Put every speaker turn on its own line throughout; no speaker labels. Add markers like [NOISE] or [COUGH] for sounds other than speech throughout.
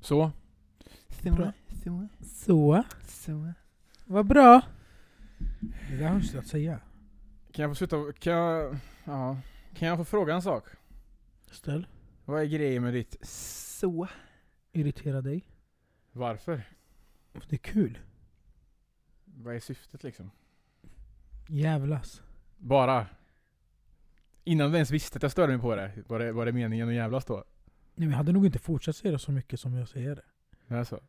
Så.
Bra.
Så.
Så.
Så.
Vad bra. Det där har du att säga.
Kan jag få sluta, kan jag, ja. Kan jag få fråga en sak?
Ställ.
Vad är grejen med ditt så?
Irritera dig.
Varför?
För det är kul.
Vad är syftet liksom?
Jävlas.
Bara? Innan du ens visste att jag störde mig på det, var det, var det meningen att jävlas då?
Nej, men jag hade nog inte fortsatt säga det så mycket som jag säger det.
Det är så?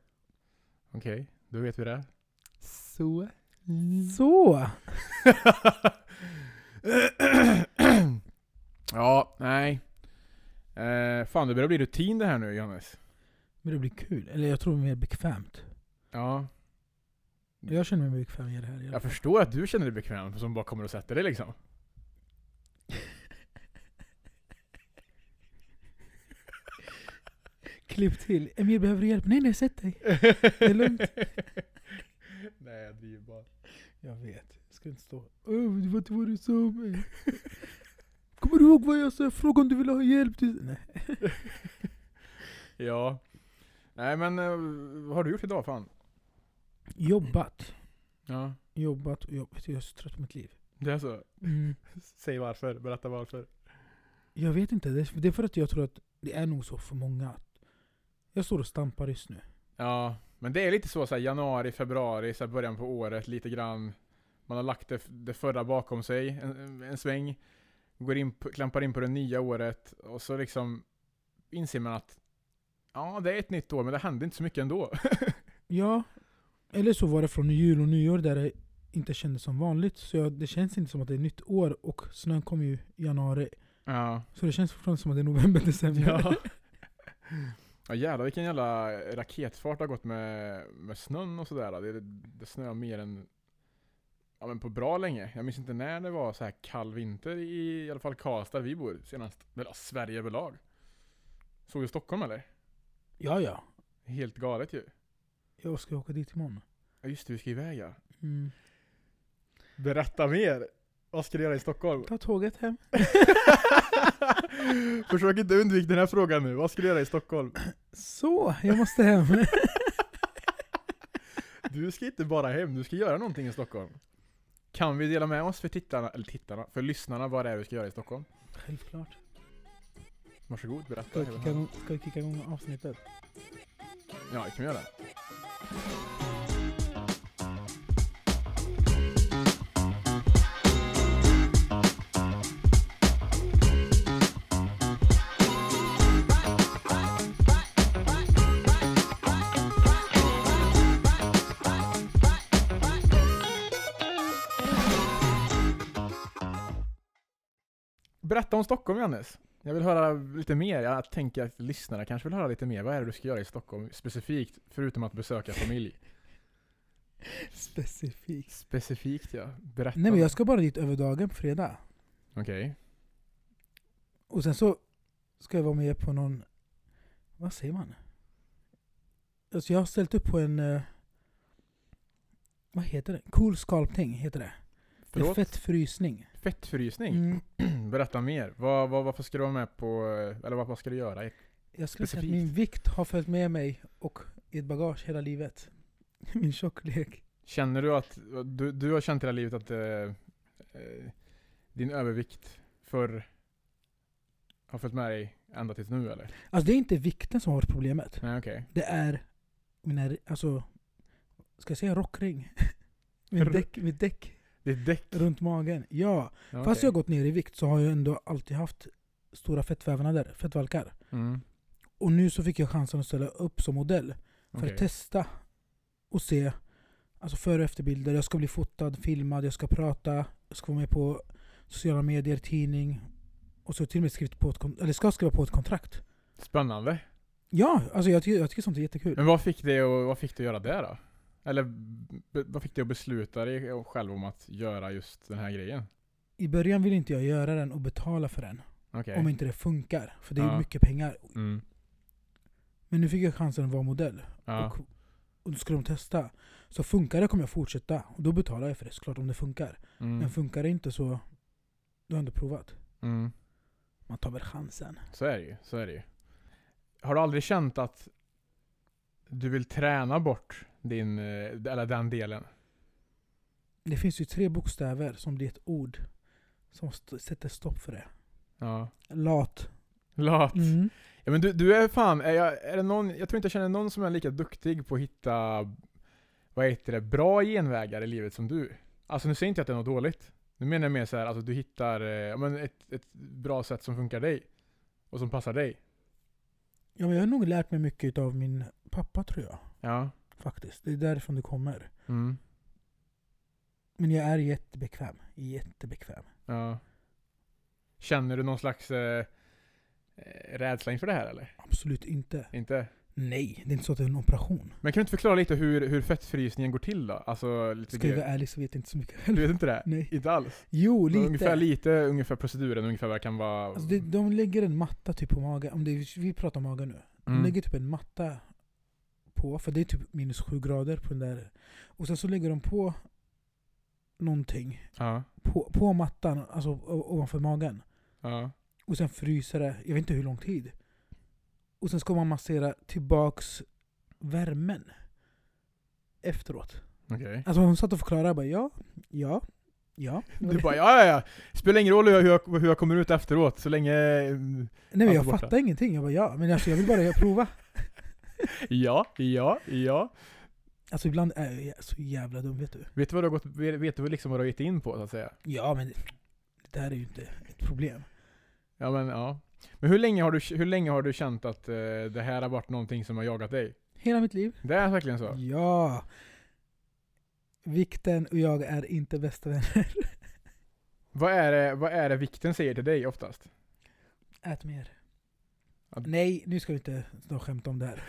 Okej, då vet vi det. Så.
Så. [CLEARS THROAT]
ja, nej. Eh, fan det börjar bli rutin det här nu Johannes.
Men det blir kul. Eller jag tror det är mer bekvämt.
Ja.
Jag känner mig bekväm i det här.
Jag förstår att du känner dig bekväm som bara kommer och sätter dig liksom.
Klipp till. Emil behöver hjälp. Nej nej, sätt dig. är lugnt. [LAUGHS]
Nej jag driver bara.
Jag vet. Jag ska inte stå. Åh, det var inte vad du sa om mig. [LAUGHS] Kommer du ihåg vad jag sa? Fråga om du vill ha hjälp. Du... Nej. [LAUGHS]
Ja. Nej men eh, vad har du gjort idag fan?
Jobbat.
Ja.
Jobbat och jobbat. Jag är så trött på mitt liv.
Det är så?
Mm.
Säg varför, berätta varför.
Jag vet inte. Det är, det är för att jag tror att det är nog så för många. Jag står och stampar just nu.
Ja, men det är lite så, så här, januari, februari, så här, början på året, lite grann. Man har lagt det, det förra bakom sig en, en sväng. Går in, på- klampar in på det nya året och så liksom inser man att ja, det är ett nytt år men det händer inte så mycket ändå. [LAUGHS]
Ja. Eller så var det från jul och nyår där det inte kändes som vanligt. Så jag, det känns inte som att det är nytt år och snön kom ju i januari.
ja.
Så det känns fortfarande som att det är november, [LAUGHS] december.
Ja. [LAUGHS] ja jävlar vilken jävla raketfart det har gått med, med snön och sådär. Det, det snöar mer än ja, men på bra länge. Jag minns inte när det var så här kall vinter i, i alla fall Karlstad vi bor senast. Eller Sverige överlag. Såg du Stockholm eller?
ja. ja.
Helt galet ju.
Jag ska åka dit imorgon.
Ja just det, vi ska iväg ja.
Mm.
Berätta mer! Vad ska du göra i Stockholm?
Ta tåget hem. [LAUGHS]
Försök inte undvika den här frågan nu. Vad ska du göra i Stockholm?
Så, jag måste hem. [LAUGHS]
Du ska inte bara hem, du ska göra någonting i Stockholm. Kan vi dela med oss för tittarna, eller tittarna, för lyssnarna vad det är du ska göra i Stockholm?
Självklart.
Varsågod, berätta.
Ska vi kicka ska vi kicka igång avsnittet?
Ja, det kan vi göra. Berätta om Stockholm Jannes. Jag vill höra lite mer. Jag tänker att lyssnarna kanske vill höra lite mer. Vad är det du ska göra i Stockholm specifikt? Förutom att besöka familj. [LAUGHS]
Specifikt.
Specifikt ja. Berätta.
Nej men jag ska bara dit över dagen på fredag.
Okej.
Och sen så ska jag vara med på någon... Vad säger man? Alltså jag har ställt upp på en... eh, vad heter det? Cool sculpting heter det. Det är
Förlåt?
fettfrysning.
Fettfrysning?
Mm. [CLEARS THROAT]
Berätta mer. Vad, vad, varför ska du vara med på, eller vad, vad ska du göra?
Jag skulle säga att min vikt har följt med mig och i ett bagage hela livet. [LAUGHS] Min tjocklek.
Känner du att, du, du har känt hela livet att eh, eh, din övervikt för har följt med dig ända tills nu eller?
Alltså det är inte vikten som har varit problemet.
Nej okej.
Det är mina, alltså, ska jag säga rockring? [LAUGHS]
R-
däck, mitt däck
Ditt däck?
runt magen. Ja,
Ja,
fast jag har gått ner i vikt så har jag ändå alltid haft stora fettvävnader, fettvalkar.
Mm,
Och nu så fick jag chansen att ställa upp som modell för
okej.
att testa och se alltså före och efterbilder. Jag ska bli fotad, filmad, jag ska prata, jag ska vara med på sociala medier, tidning. Och så till och med skrivit på ett, eller ska skriva på ett kontrakt.
Spännande.
Ja, alltså jag, tycker, jag tycker sånt är jättekul.
Men vad fick dig att, vad fick dig att göra det då? Eller vad fick dig att besluta dig själv om att göra just den här grejen?
I början vill inte jag göra den och betala för den.
Okej.
Om inte det funkar. För det är ju
Ja.
mycket pengar.
Mm.
Men nu fick jag chansen att vara modell.
Ja.
Och, och då skulle de testa. Så funkar det kommer jag fortsätta. Och då betalar jag för det såklart om det funkar.
Mm.
Men funkar det inte så då har jag ändå provat.
Mm.
Man tar väl chansen.
Så är det ju. Så är det ju. har du aldrig känt att du vill träna bort din, eh, eller den delen?
Det finns ju tre bokstäver som blir ett ord som sätter stopp för det.
Ja.
Lat.
Lat.
Mm.
Ja men du, du är fan, är jag, är det någon, jag tror inte jag känner någon som är lika duktig på att hitta, vad heter det, bra genvägar i livet som du. Alltså nu säger inte jag att det är något dåligt. Nu menar jag mer så här, alltså du hittar eh, ja, men ett, ett bra sätt som funkar dig. Och som passar dig.
Ja, men jag har nog lärt mig mycket av min pappa tror jag.
Ja.
Faktiskt. Det är därifrån det kommer.
Mm.
Men jag är jättebekväm. Jättebekväm.
Ja. Känner du någon slags eh, eh, rädsla inför det här eller?
Absolut inte.
Inte?
Nej, det är inte så att det är en operation.
Men kan du inte förklara lite hur, hur fettfrysningen går till då? Alltså lite
Ska jag vara ärlig så vet jag inte så mycket
Du
själv.
vet inte det?
Nej.
Inte alls?
Jo, lite.
Ungefär lite, ungefär proceduren, ungefär vad kan vara.
Alltså det, de lägger en matta typ på magen. Om det vi pratar magen nu. De
Mm.
lägger typ en matta på, för det är typ minus sju grader på den där. Och sen så lägger de på någonting
Ja.
på, på mattan, alltså ovanför magen.
Ja.
Och sen fryser det, jag vet inte hur lång tid. Och sen ska man massera tillbaks värmen. Efteråt.
Okej.
Alltså hon satt och förklarade, jag bara ja, ja, ja. [LAUGHS]
Du bara ja, ja, ja. Spelar ingen roll hur jag, hur jag, hur jag kommer ut efteråt, så länge... mm,
Nej men jag fattar ingenting. Jag bara ja, men alltså, jag vill bara prova. [LAUGHS]
Ja, ja, ja.
Alltså ibland är jag så jävla dum, vet du.
Vet du vad du har gått, vet du liksom vad du har gett in på så att säga?
Ja men det här är ju inte ett problem.
Ja men ja. Men hur länge har du, hur länge har du känt att eh, det här har varit någonting som har jagat dig?
Hela mitt liv.
Det är verkligen så?
Ja. Vikten och jag är inte bästa vänner. [LAUGHS]
Vad är det, vad är det vikten säger till dig oftast?
Ät mer. Nej, nu ska vi inte skämta om det här.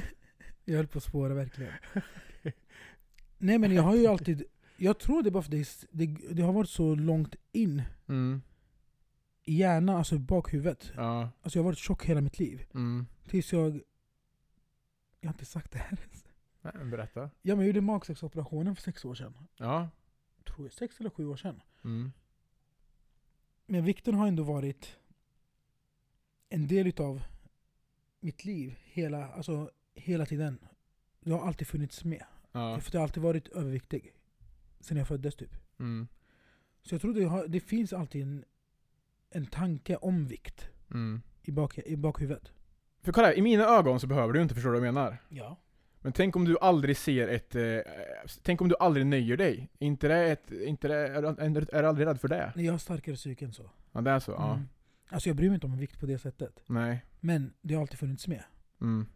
[LAUGHS] jag höll på att spåra verkligen. Nej men jag har ju alltid, jag tror det är bara för det, det, det har varit så långt in
Mm.
i hjärnan, alltså i bakhuvudet.
Ja.
Alltså jag har varit tjock hela mitt liv.
Mm.
Tills jag... Jag har inte sagt det här.
Nej, men berätta.
Ja men jag gjorde magsäcksoperationen för sex år sedan.
Ja.
Tror jag, sex eller sju år sedan.
Mm.
Men vikten har ändå varit en del utav mitt liv. Hela, alltså, hela tiden. Det har alltid funnits med.
Ja.
För jag har alltid varit överviktig. Sen jag föddes typ.
Mm.
Så jag tror det, har, det finns alltid en, en tanke om vikt
Mm.
i, bak, i bakhuvudet.
För kolla, i mina ögon så behöver du inte förstå vad jag menar.
Ja.
Men tänk om du aldrig ser ett... Eh, tänk om du aldrig nöjer dig. Inte det ett... Inte det, är, är, är du aldrig rädd för det?
Nej, jag har starkare psyke än så.
Ja, det är så? Ja.
Alltså jag bryr mig inte om vikt på det sättet.
Nej.
Men det har alltid funnits med.
Mm.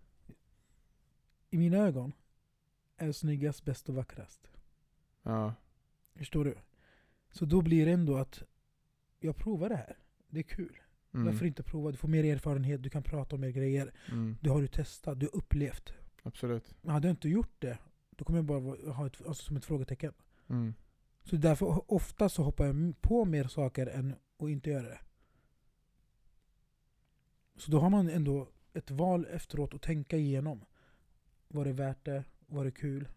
I mina ögon är snyggast, bäst och vackrast.
Ja.
Förstår du? Så då blir det ändå att jag provar det här. Det är kul.
Mm.
Varför inte prova? Du får mer erfarenhet, du kan prata om mer grejer.
Mm.
Du har du testat, du har upplevt.
Absolut.
Men hade jag inte gjort det, då kommer jag bara ha ett, alltså som ett frågetecken.
Mm.
Så därför ofta så hoppar jag på mer saker än att inte göra det. Så då har man ändå ett val efteråt att tänka igenom. Var det värt det? Var det kul?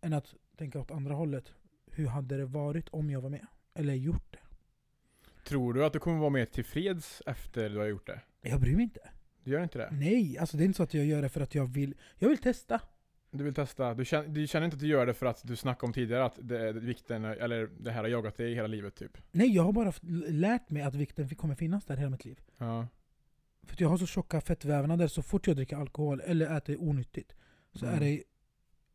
Än att tänka åt andra hållet. Hur hade det varit om jag var med? Eller gjort det?
Tror du att du kommer vara mer tillfreds efter du har gjort det?
Jag bryr mig inte.
Du gör inte det?
Nej, alltså det är inte så att jag gör det för att jag vill. Jag vill testa.
Du vill testa? Du känner, du känner inte att du gör det för att du snackade om tidigare att det, vikten, eller det här har jagat dig hela livet typ?
Nej, jag har bara lärt mig att vikten kommer finnas där hela mitt liv.
Ja.
För att jag har så tjocka fettvävnader, så fort jag dricker alkohol eller äter onyttigt så
Mm.
är det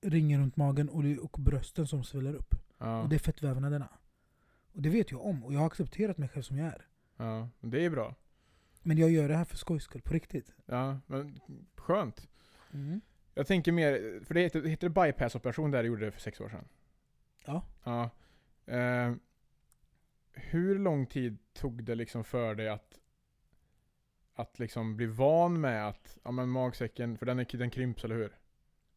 ringen runt magen och, och brösten som sväller upp.
Ja.
Och det är fettvävnaderna. Och det vet jag om, och jag har accepterat mig själv som jag är.
ja. Det är bra.
Men jag gör det här för skojs skull, på riktigt.
Ja, men skönt.
Mm.
Jag tänker mer, för det heter, det heter bypass-operation där du gjorde det för sex år sedan?
Ja.
Ja. Eh, hur lång tid tog det liksom för dig att, att liksom bli van med att, ja men magsäcken, för den, är, den krymps eller hur?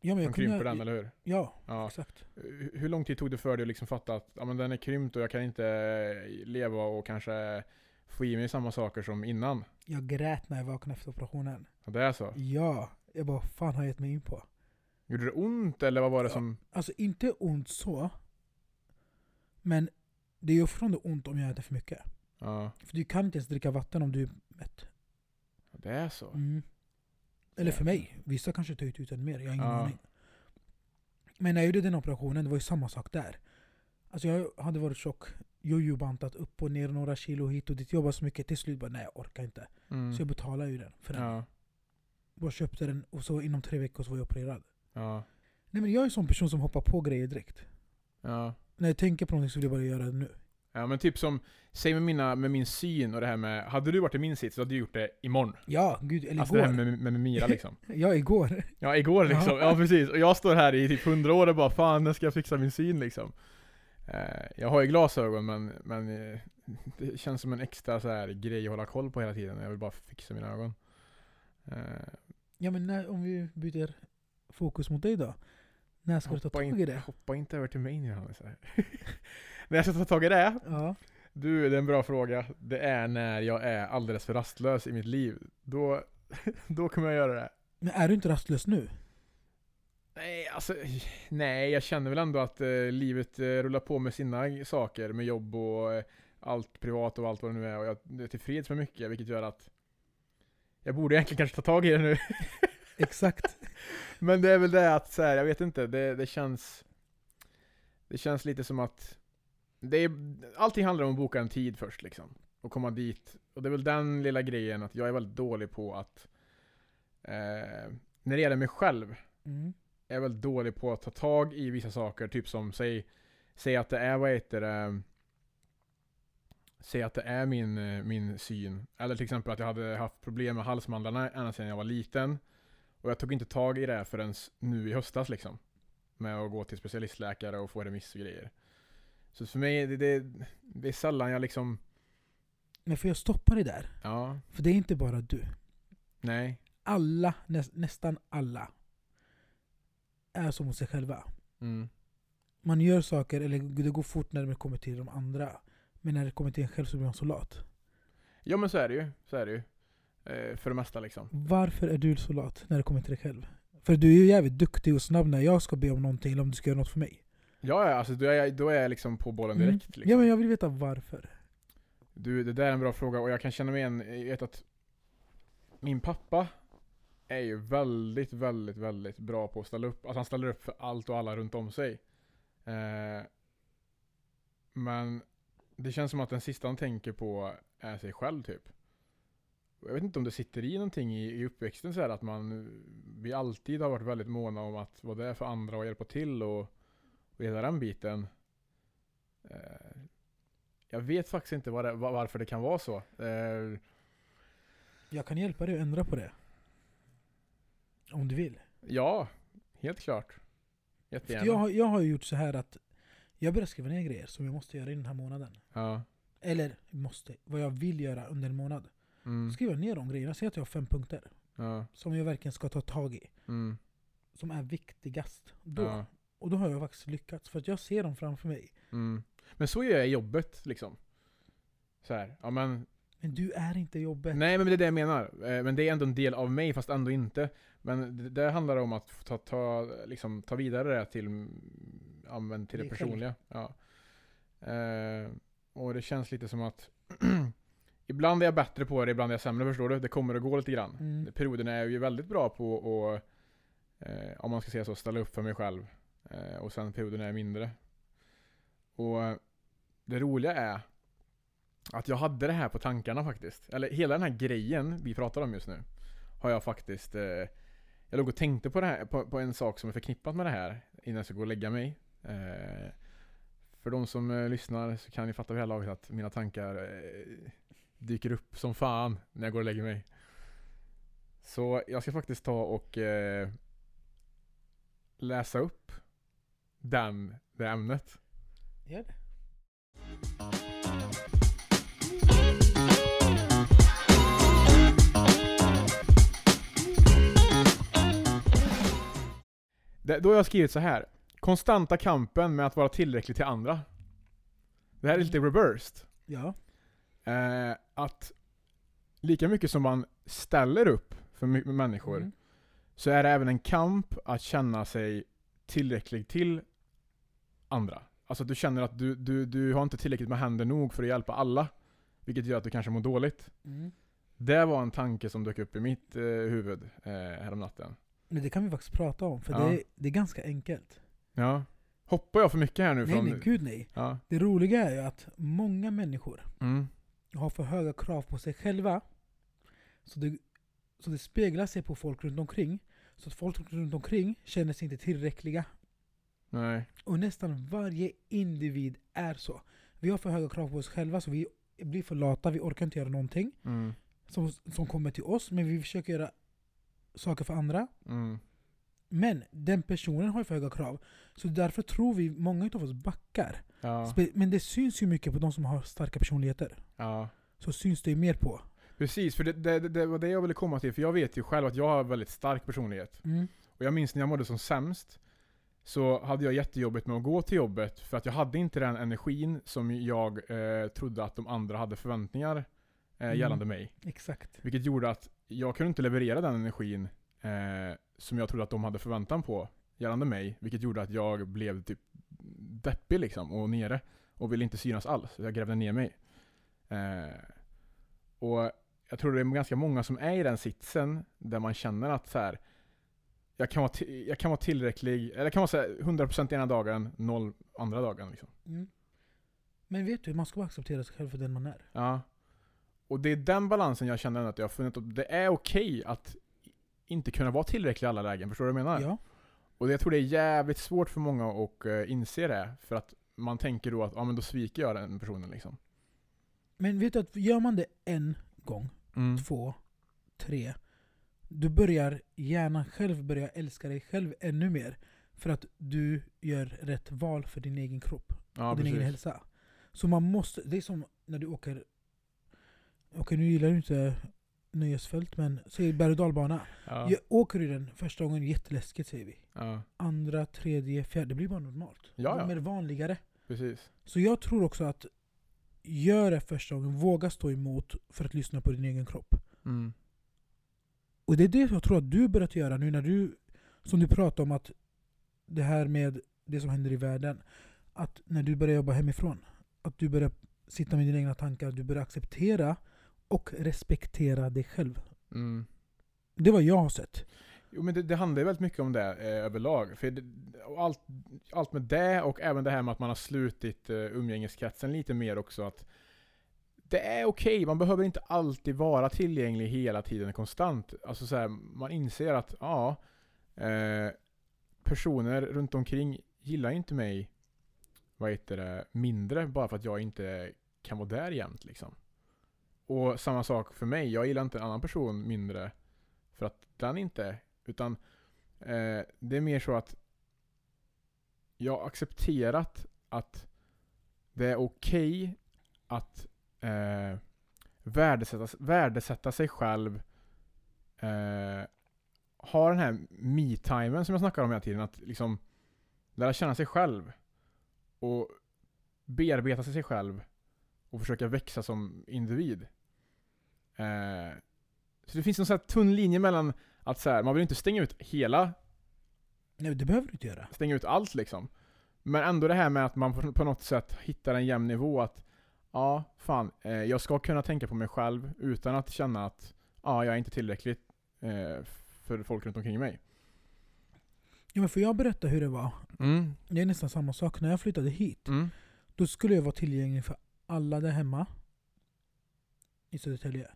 Ja, men jag
krymper
kunde,
den eller hur?
Ja,
Ja.
exakt.
Hur hur lång tid tog det för dig att liksom fatta att ja, men den är krympt och jag kan inte leva och kanske få i mig samma saker som innan?
Jag grät när jag vaknade efter operationen.
Ja, det är så?
Ja, jag bara vad fan har jag gett mig in på?
Gjorde det ont eller vad var det
Ja.
som...
Alltså inte ont så. Men det är ju fortfarande ont om jag äter för mycket.
Ja,
För du kan inte ens dricka vatten om du är mätt.
Det är så?
Mm. Eller för mig. Vissa kanske tar ut än mer, jag har ingen aning. Men när jag gjorde den operationen, det var ju samma sak där. Alltså jag hade varit tjock, jojo-bantat upp och ner några kilo hit och dit. Jobbat så mycket, till slut bara nej jag orkar inte.
Mm.
Så jag betalade ju den för den.
Ja.
Bara köpte den och så inom tre veckor så var jag opererad.
Ja.
Nej men jag är en sån person som hoppar på grejer direkt.
Ja.
När jag tänker på någonting så vill jag bara göra det nu.
Ja men typ som, säg med, mina, med min syn och det här med, hade du varit i min sits så hade du gjort det imorgon.
Ja, gud, eller
Alltså det här
igår.
med, med Mira liksom. [LAUGHS]
Ja, igår.
Ja igår liksom, ja. precis. Och jag står här i typ 100 år och bara fan när ska jag fixa min syn liksom. Eh, jag har ju glasögon men, men eh, det känns som en extra så här grej att hålla koll på hela tiden. Jag vill bara fixa mina ögon. Eh,
Ja men när, om vi byter fokus mot dig då? När ska du ta tag i det?
hoppa inte över till mig nu Hannes. [LAUGHS] när jag ska ta tag i det?
Ja.
Du, det är en bra fråga. Det är när jag är alldeles för rastlös i mitt liv. Då, [LAUGHS] då kommer jag göra det.
Men är du inte rastlös nu?
Nej, alltså, nej, jag känner väl ändå att eh, livet eh, rullar på med sina saker, med jobb och eh, allt privat och allt vad det nu är. Och jag är tillfreds med mycket, vilket gör att jag borde egentligen kanske ta tag i det nu. [LAUGHS]
Exakt.
Men det är väl det att, så här, jag vet inte, det, det känns... Det känns lite som att... Det är, allting handlar om att boka en tid först liksom. Och komma dit. Och det är väl den lilla grejen att jag är väldigt dålig på att... Eh, när det gäller mig själv,
Mm.
är jag väldigt dålig på att ta tag i vissa saker. Typ som, säg, säg att det är, vad heter det... Säg att det är min, eh, min syn. Eller till exempel att jag hade haft problem med halsmandlarna ända sedan jag var liten. Och jag tog inte tag i det förrän nu i höstas liksom. Med att gå till specialistläkare och få remiss och grejer. Så för mig, det, det, det är sällan jag liksom...
Men får jag stoppa dig där?
Ja,
För det är inte bara du.
nej.
Alla, nä, nästan alla, är som mot sig själva.
Mm.
Man gör saker, eller det går fort när det kommer till de andra. Men när det kommer till en själv så blir man så lat.
Ja men så är det ju. Så är det ju. Eh, för det mesta liksom.
Varför är du så lat när det kommer till dig själv? För du är ju jävligt duktig och snabb när jag ska be om någonting eller om du ska göra något för mig.
Ja, ja, alltså då är jag, då är jag liksom på bollen
Mm.
direkt. Liksom.
Ja men jag vill veta varför.
Du, det där är en bra fråga och jag kan känna mig igen, vet att min pappa är ju väldigt, väldigt, väldigt bra på att ställa upp. Alltså han ställer upp för allt och alla runt om sig. Eh, men det känns som att den sista han tänker på är sig själv typ. Jag vet inte om det sitter i någonting i, i uppväxten så här att man, vi alltid har varit väldigt måna om att vara där för andra och hjälpa till och, och hela den biten. Eh, jag vet faktiskt inte vad det, var- varför det kan vara så. Eh,
Jag kan hjälpa dig att ändra på det. Om du vill.
ja, helt klart. Jättegärna.
jag, har- jag har ju gjort så här att jag börjar skriva ner grejer som jag måste göra i den här månaden.
Ja.
Eller måste, vad jag vill göra under en månad.
Mm.
Skriver jag ner de grejerna, säg att jag har fem punkter.
Ja.
Som jag verkligen ska ta tag i.
Mm.
Som är viktigast. Då.
Ja.
Och då har jag faktiskt lyckats. För att jag ser dem framför mig.
Mm. Men så gör jag i jobbet liksom. Så här. Ja men,
Men du är inte jobbet.
nej men det är det jag menar. Eh, Men det är ändå en del av mig fast ändå inte. Men det, det handlar om att ta, ta, liksom, ta vidare det till, ja, men till det
själv.
personliga. Ja. Eh, och det känns lite som att [CLEARS THROAT] Ibland är jag bättre på det, ibland är jag sämre förstår du. Det kommer och går lite grann.
Mm.
Perioderna är jag ju väldigt bra på att, eh, om man ska säga så, ställa upp för mig själv. Eh, och sen perioderna är mindre. Och eh, det roliga är att jag hade det här på tankarna faktiskt. Eller hela den här grejen vi pratar om just nu. Har jag faktiskt eh, Jag låg och tänkte på, det här, på, på en sak som är förknippat med det här innan jag ska gå och lägga mig. Eh, för de som eh, lyssnar så kan ni fatta vid det här laget att mina tankar eh, dyker upp som fan när jag går och lägger mig. Så jag ska faktiskt ta och eh, läsa upp den, det ämnet.
Gör det.
Det, då har jag skrivit så här. Konstanta kampen med att vara tillräcklig till andra. Det här är lite reversed.
Ja.
Eh, att lika mycket som man ställer upp för människor
Mm.
så är det även en kamp att känna sig tillräcklig till andra. Alltså att du känner att du, du, du har inte tillräckligt med händer nog för att hjälpa alla. Vilket gör att du kanske mår dåligt.
Mm.
Det var en tanke som dök upp i mitt eh, huvud eh, häromnatten.
Men det kan vi faktiskt prata om, för
Ja.
det, är, det är ganska enkelt.
Ja. Hoppar jag för mycket här nu?
Nej
från...
nej, gud nej.
Ja.
Det roliga är ju att många människor
Mm.
har för höga krav på sig själva. Så det, så det speglar sig på folk runt omkring. Så att folk runt omkring känner sig inte tillräckliga.
Nej.
Och nästan varje individ är så. Vi har för höga krav på oss själva så vi blir för lata, vi orkar inte göra någonting
Mm.
som, som kommer till oss, men vi försöker göra saker för andra.
Mm.
Men den personen har ju för höga krav. Så därför tror vi, många av oss backar.
Ja.
Men det syns ju mycket på de som har starka personligheter.
ja.
Så syns det ju mer på.
Precis, för det, det, det- det var det jag ville komma till. För jag vet ju själv att jag har väldigt stark personlighet.
Mm.
Och jag minns när jag mådde som sämst. Så hade jag jättejobbigt med att gå till jobbet. För att jag hade inte den energin som jag eh, trodde att de andra hade förväntningar eh,
Mm.
gällande mig.
Exakt.
Vilket gjorde att jag kunde inte leverera den energin eh, som jag trodde att de hade förväntan på gällande mig. Vilket gjorde att jag blev typ deppig liksom och nere. Och ville inte synas alls. Jag grävde ner mig. Eh, och jag tror det är ganska många som är i den sitsen där man känner att så här, jag kan vara, jag kan vara tillräcklig, eller jag kan vara så här 100% ena dagen, noll andra dagen. Liksom.
Mm. Men vet du, man ska bara acceptera sig själv för den man är.
Ja. Och det är den balansen jag känner att jag har funnit. Det är okej att inte kunna vara tillräcklig i alla lägen. Förstår du vad jag menar?
Ja.
Och jag tror det är jävligt svårt för många att uh, inse det. För att man tänker då att ja, men då sviker jag den personen liksom.
Men vet du att gör man det en gång,
Mm.
två, tre. Du börjar hjärnan själv börja älska dig själv ännu mer. För att du gör rätt val för din egen kropp
Ja,
och din egen
precis.
hälsa. Så man måste, det är som när du åker, okej nu gillar du inte nöjesfält men säg berg och dalbana.
Ja.
Jag åker du den första gången, jätteläskigt säger vi.
ja,
Andra, tredje, fjärde, det blir bara normalt.
Ja, ja.
mer vanligare.
precis.
Så jag tror också att gör det första gången, våga stå emot för att lyssna på din egen kropp.
Mm.
Och det är det jag tror att du börjat göra nu när du, som du pratar om att det här med det som händer i världen. Att när du börjar jobba hemifrån, att du börjar sitta med dina egna tankar, du börjar acceptera och respektera dig själv.
Mm.
Det vad jag har sett.
Jo men det, det handlar ju väldigt mycket om det eh, överlag. För det, allt, allt med det och även det här med att man har slutit eh, umgängeskretsen lite mer också. att det är okej, man behöver inte alltid vara tillgänglig hela tiden konstant. Alltså så här, man inser att ja, eh, personer runt omkring gillar inte mig vad heter det, mindre bara för att jag inte kan vara där jämt liksom. Och samma sak för mig, jag gillar inte en annan person mindre för att den inte, utan eh, det är mer så att jag har accepterat att det är okej att eh, värdesätta, värdesätta sig själv eh, ha den här me-timen som jag snackar om hela tiden. Att liksom lära känna sig själv. Och bearbeta sig själv. Och försöka växa som individ. Eh, så det finns en sån här tunn linje mellan att så här, man vill inte stänga ut hela,
Nej, det behöver du inte göra.
stänga ut allt liksom. Men ändå det här med att man på, något sätt hittar en jämn nivå att ja, fan, eh, jag ska kunna tänka på mig själv utan att känna att ja, jag är inte tillräckligt eh, för folk runt omkring mig.
Ja, men får jag berätta hur det var?
Mm.
Det är nästan samma sak. När jag flyttade hit,
Mm.
då skulle jag vara tillgänglig för alla där hemma i Södertälje.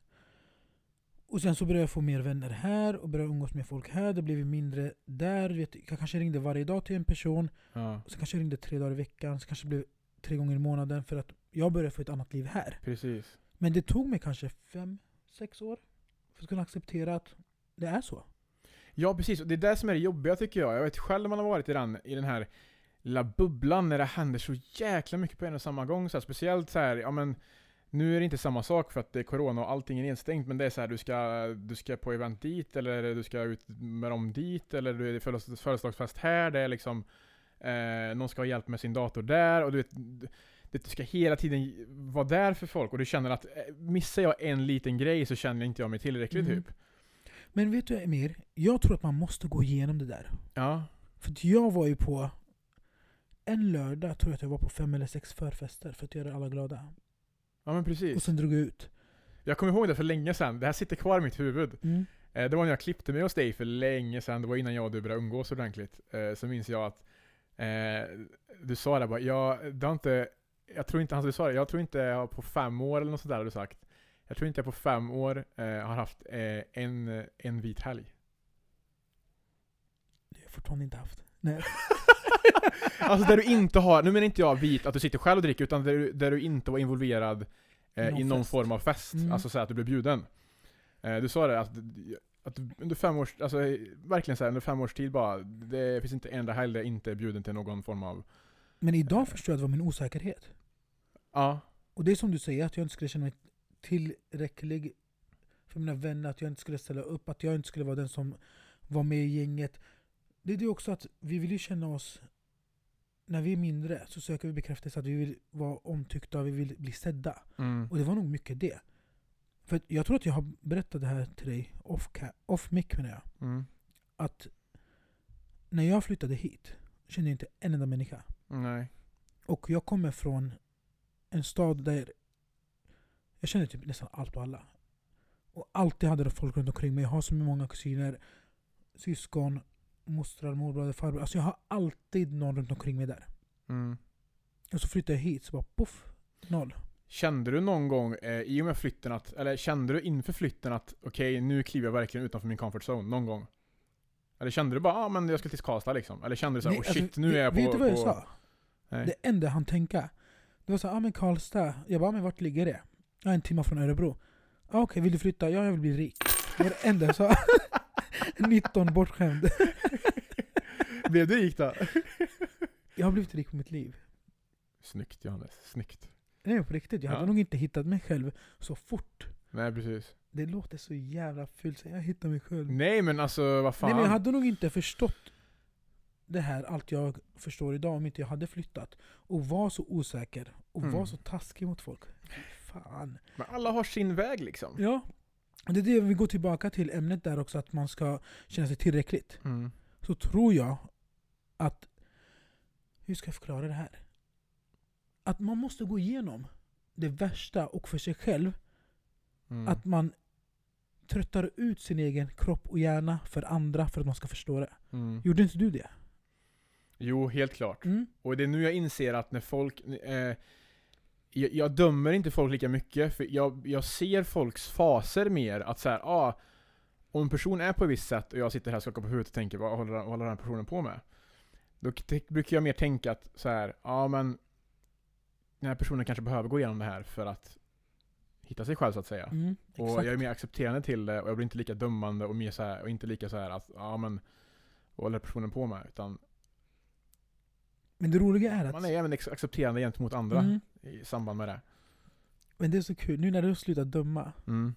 Och sen så började jag få mer vänner här och började umgås med folk här. Det blev mindre där. Vet, jag kanske ringde varje dag till en person.
Ja,
Och sen kanske jag ringde tre dagar i veckan. Så kanske det blev tre gånger i månaden för att jag började få ett annat liv här.
precis.
Men det tog mig kanske fem, sex år för att kunna acceptera att det är så.
Ja, precis. Och det är det som är det jobbiga tycker jag. Jag vet själv när man har varit i den, i den här lilla bubblan när det händer så jäkla mycket på en och samma gång. Så här, speciellt så här, ja men nu är det inte samma sak för att det är corona och allting är nedstängt, men det är så här, du ska, du ska på event dit, eller du ska ut med dem dit, eller du är födelsedags- födelsedagsfest här, det är liksom eh, någon ska ha hjälp med sin dator där, och du vet, du, ska hela tiden vara där för folk, och du känner att eh, missar jag en liten grej så känner inte jag mig tillräcklig
Mm.
typ.
Men vet du Emir? Jag tror att man måste gå igenom det där.
Ja.
För jag var ju på en lördag tror jag att jag var på fem eller sex förfester för att göra alla glada.
Ja men precis.
Och sen drog jag ut.
Jag kommer ihåg det för länge sedan, det här sitter kvar i mitt huvud.
Mm.
Eh, Det var när jag klippte mig hos dig för länge sedan, det var innan jag och du började umgås ordentligt. Eh, Så minns jag att eh, du sa det bara, jag, det har inte, jag tror inte, han sa det, jag tror inte jag på fem år eller något sådär har du sagt. Jag tror inte jag på fem år eh, har haft eh, en, en vit helg.
Det har jag fortfarande inte haft. Nej. [LAUGHS]
Alltså där du inte har, nu menar inte jag vit, att du sitter själv och dricker, utan där du, där du inte var involverad eh,
Någon
i någon
fest.
form av fest.
Mm.
Alltså så att du blev bjuden. Eh, du sa det att, att under fem års, alltså verkligen så här, under fem års tid bara, det finns inte en enda helg där jag inte är bjuden till någon form av...
Men idag förstår jag att det var min osäkerhet.
Ja.
Och det är som du säger, att jag inte skulle känna mig tillräcklig för mina vänner, att jag inte skulle ställa upp, att jag inte skulle vara den som var med i gänget. Det är det också att vi vill ju känna oss, när vi är mindre så söker vi bekräftelse, att vi vill vara omtyckta, vi vill bli sedda.
Mm.
Och det var nog mycket det. För jag tror att jag har berättat det här till dig, off, off mic menar jag.
Mm.
Att när jag flyttade hit kände jag inte en enda människa.
Nej.
Och jag kommer från en stad där jag kände typ nästan allt och alla. Och alltid hade det folk runt omkring mig. Jag har så många kusiner, syskon, mostrar, morbröder, farbror. Alltså jag har alltid någon runt omkring mig där.
Mm.
Och så flyttade jag hit, så bara poff, noll.
Kände du någon gång eh, i och med flytten att, eller kände du inför flytten att okej, nu kliver jag verkligen utanför min comfort zone, någon gång? Eller kände du bara ah, men jag ska till Karlstad liksom? Eller kände du såhär,
Nej,
oh shit,
alltså,
nu är jag på...
Vet du vad jag
på...
sa?
Nej.
Det enda han tänka. Det var så ah men Karlstad. Jag bara, men vart ligger det? Ja, en timme från Örebro. Ah, Okej, vill du flytta? Ja, jag vill bli rik. Det var det enda jag sa. [LAUGHS] 19 bortskämd. [LAUGHS]
Blev du rik då?
Jag har blivit rik på mitt liv.
Snyggt Johannes, snyggt.
Nej på riktigt, jag hade
Ja.
nog inte hittat mig själv så fort.
Nej precis.
Det låter så jävla fult, jag hittar mig själv.
Nej men alltså vad fan.
Nej men jag hade nog inte förstått det här, allt jag förstår idag om inte jag hade flyttat. Och var så osäker, och
Mm.
var så taskig mot folk. Fan.
Men alla har sin väg liksom.
Ja. Och det är det vi går tillbaka till ämnet där också, att man ska känna sig tillräckligt.
Mm.
Så tror jag att, hur ska jag förklara det här? Att man måste gå igenom det värsta och för sig själv
Mm.
Att man tröttar ut sin egen kropp och hjärna för andra för att man ska förstå det.
Mm.
Gjorde inte du det?
Jo, helt klart.
Mm.
Och det är nu jag inser att när folk... Eh, jag, jag dömer inte folk lika mycket, för jag, jag ser folks faser mer. Att så här, ah, om en person är på ett visst sätt och jag sitter här och skakar på huvudet och tänker vad håller, vad håller den här personen på med? Då brukar jag mer tänka att så här, ja ah, men den här personen kanske behöver gå igenom det här för att hitta sig själv så att säga.
Mm,
Och jag är mer accepterande till det och jag blir inte lika dömande och, mer så här, och inte lika så här att ja men vad håller personen på med? Utan
Men det roliga är att...
man är även accepterande gentemot andra
Mm,
i samband med det.
men det är så kul, nu när du har slutat döma,
Mm.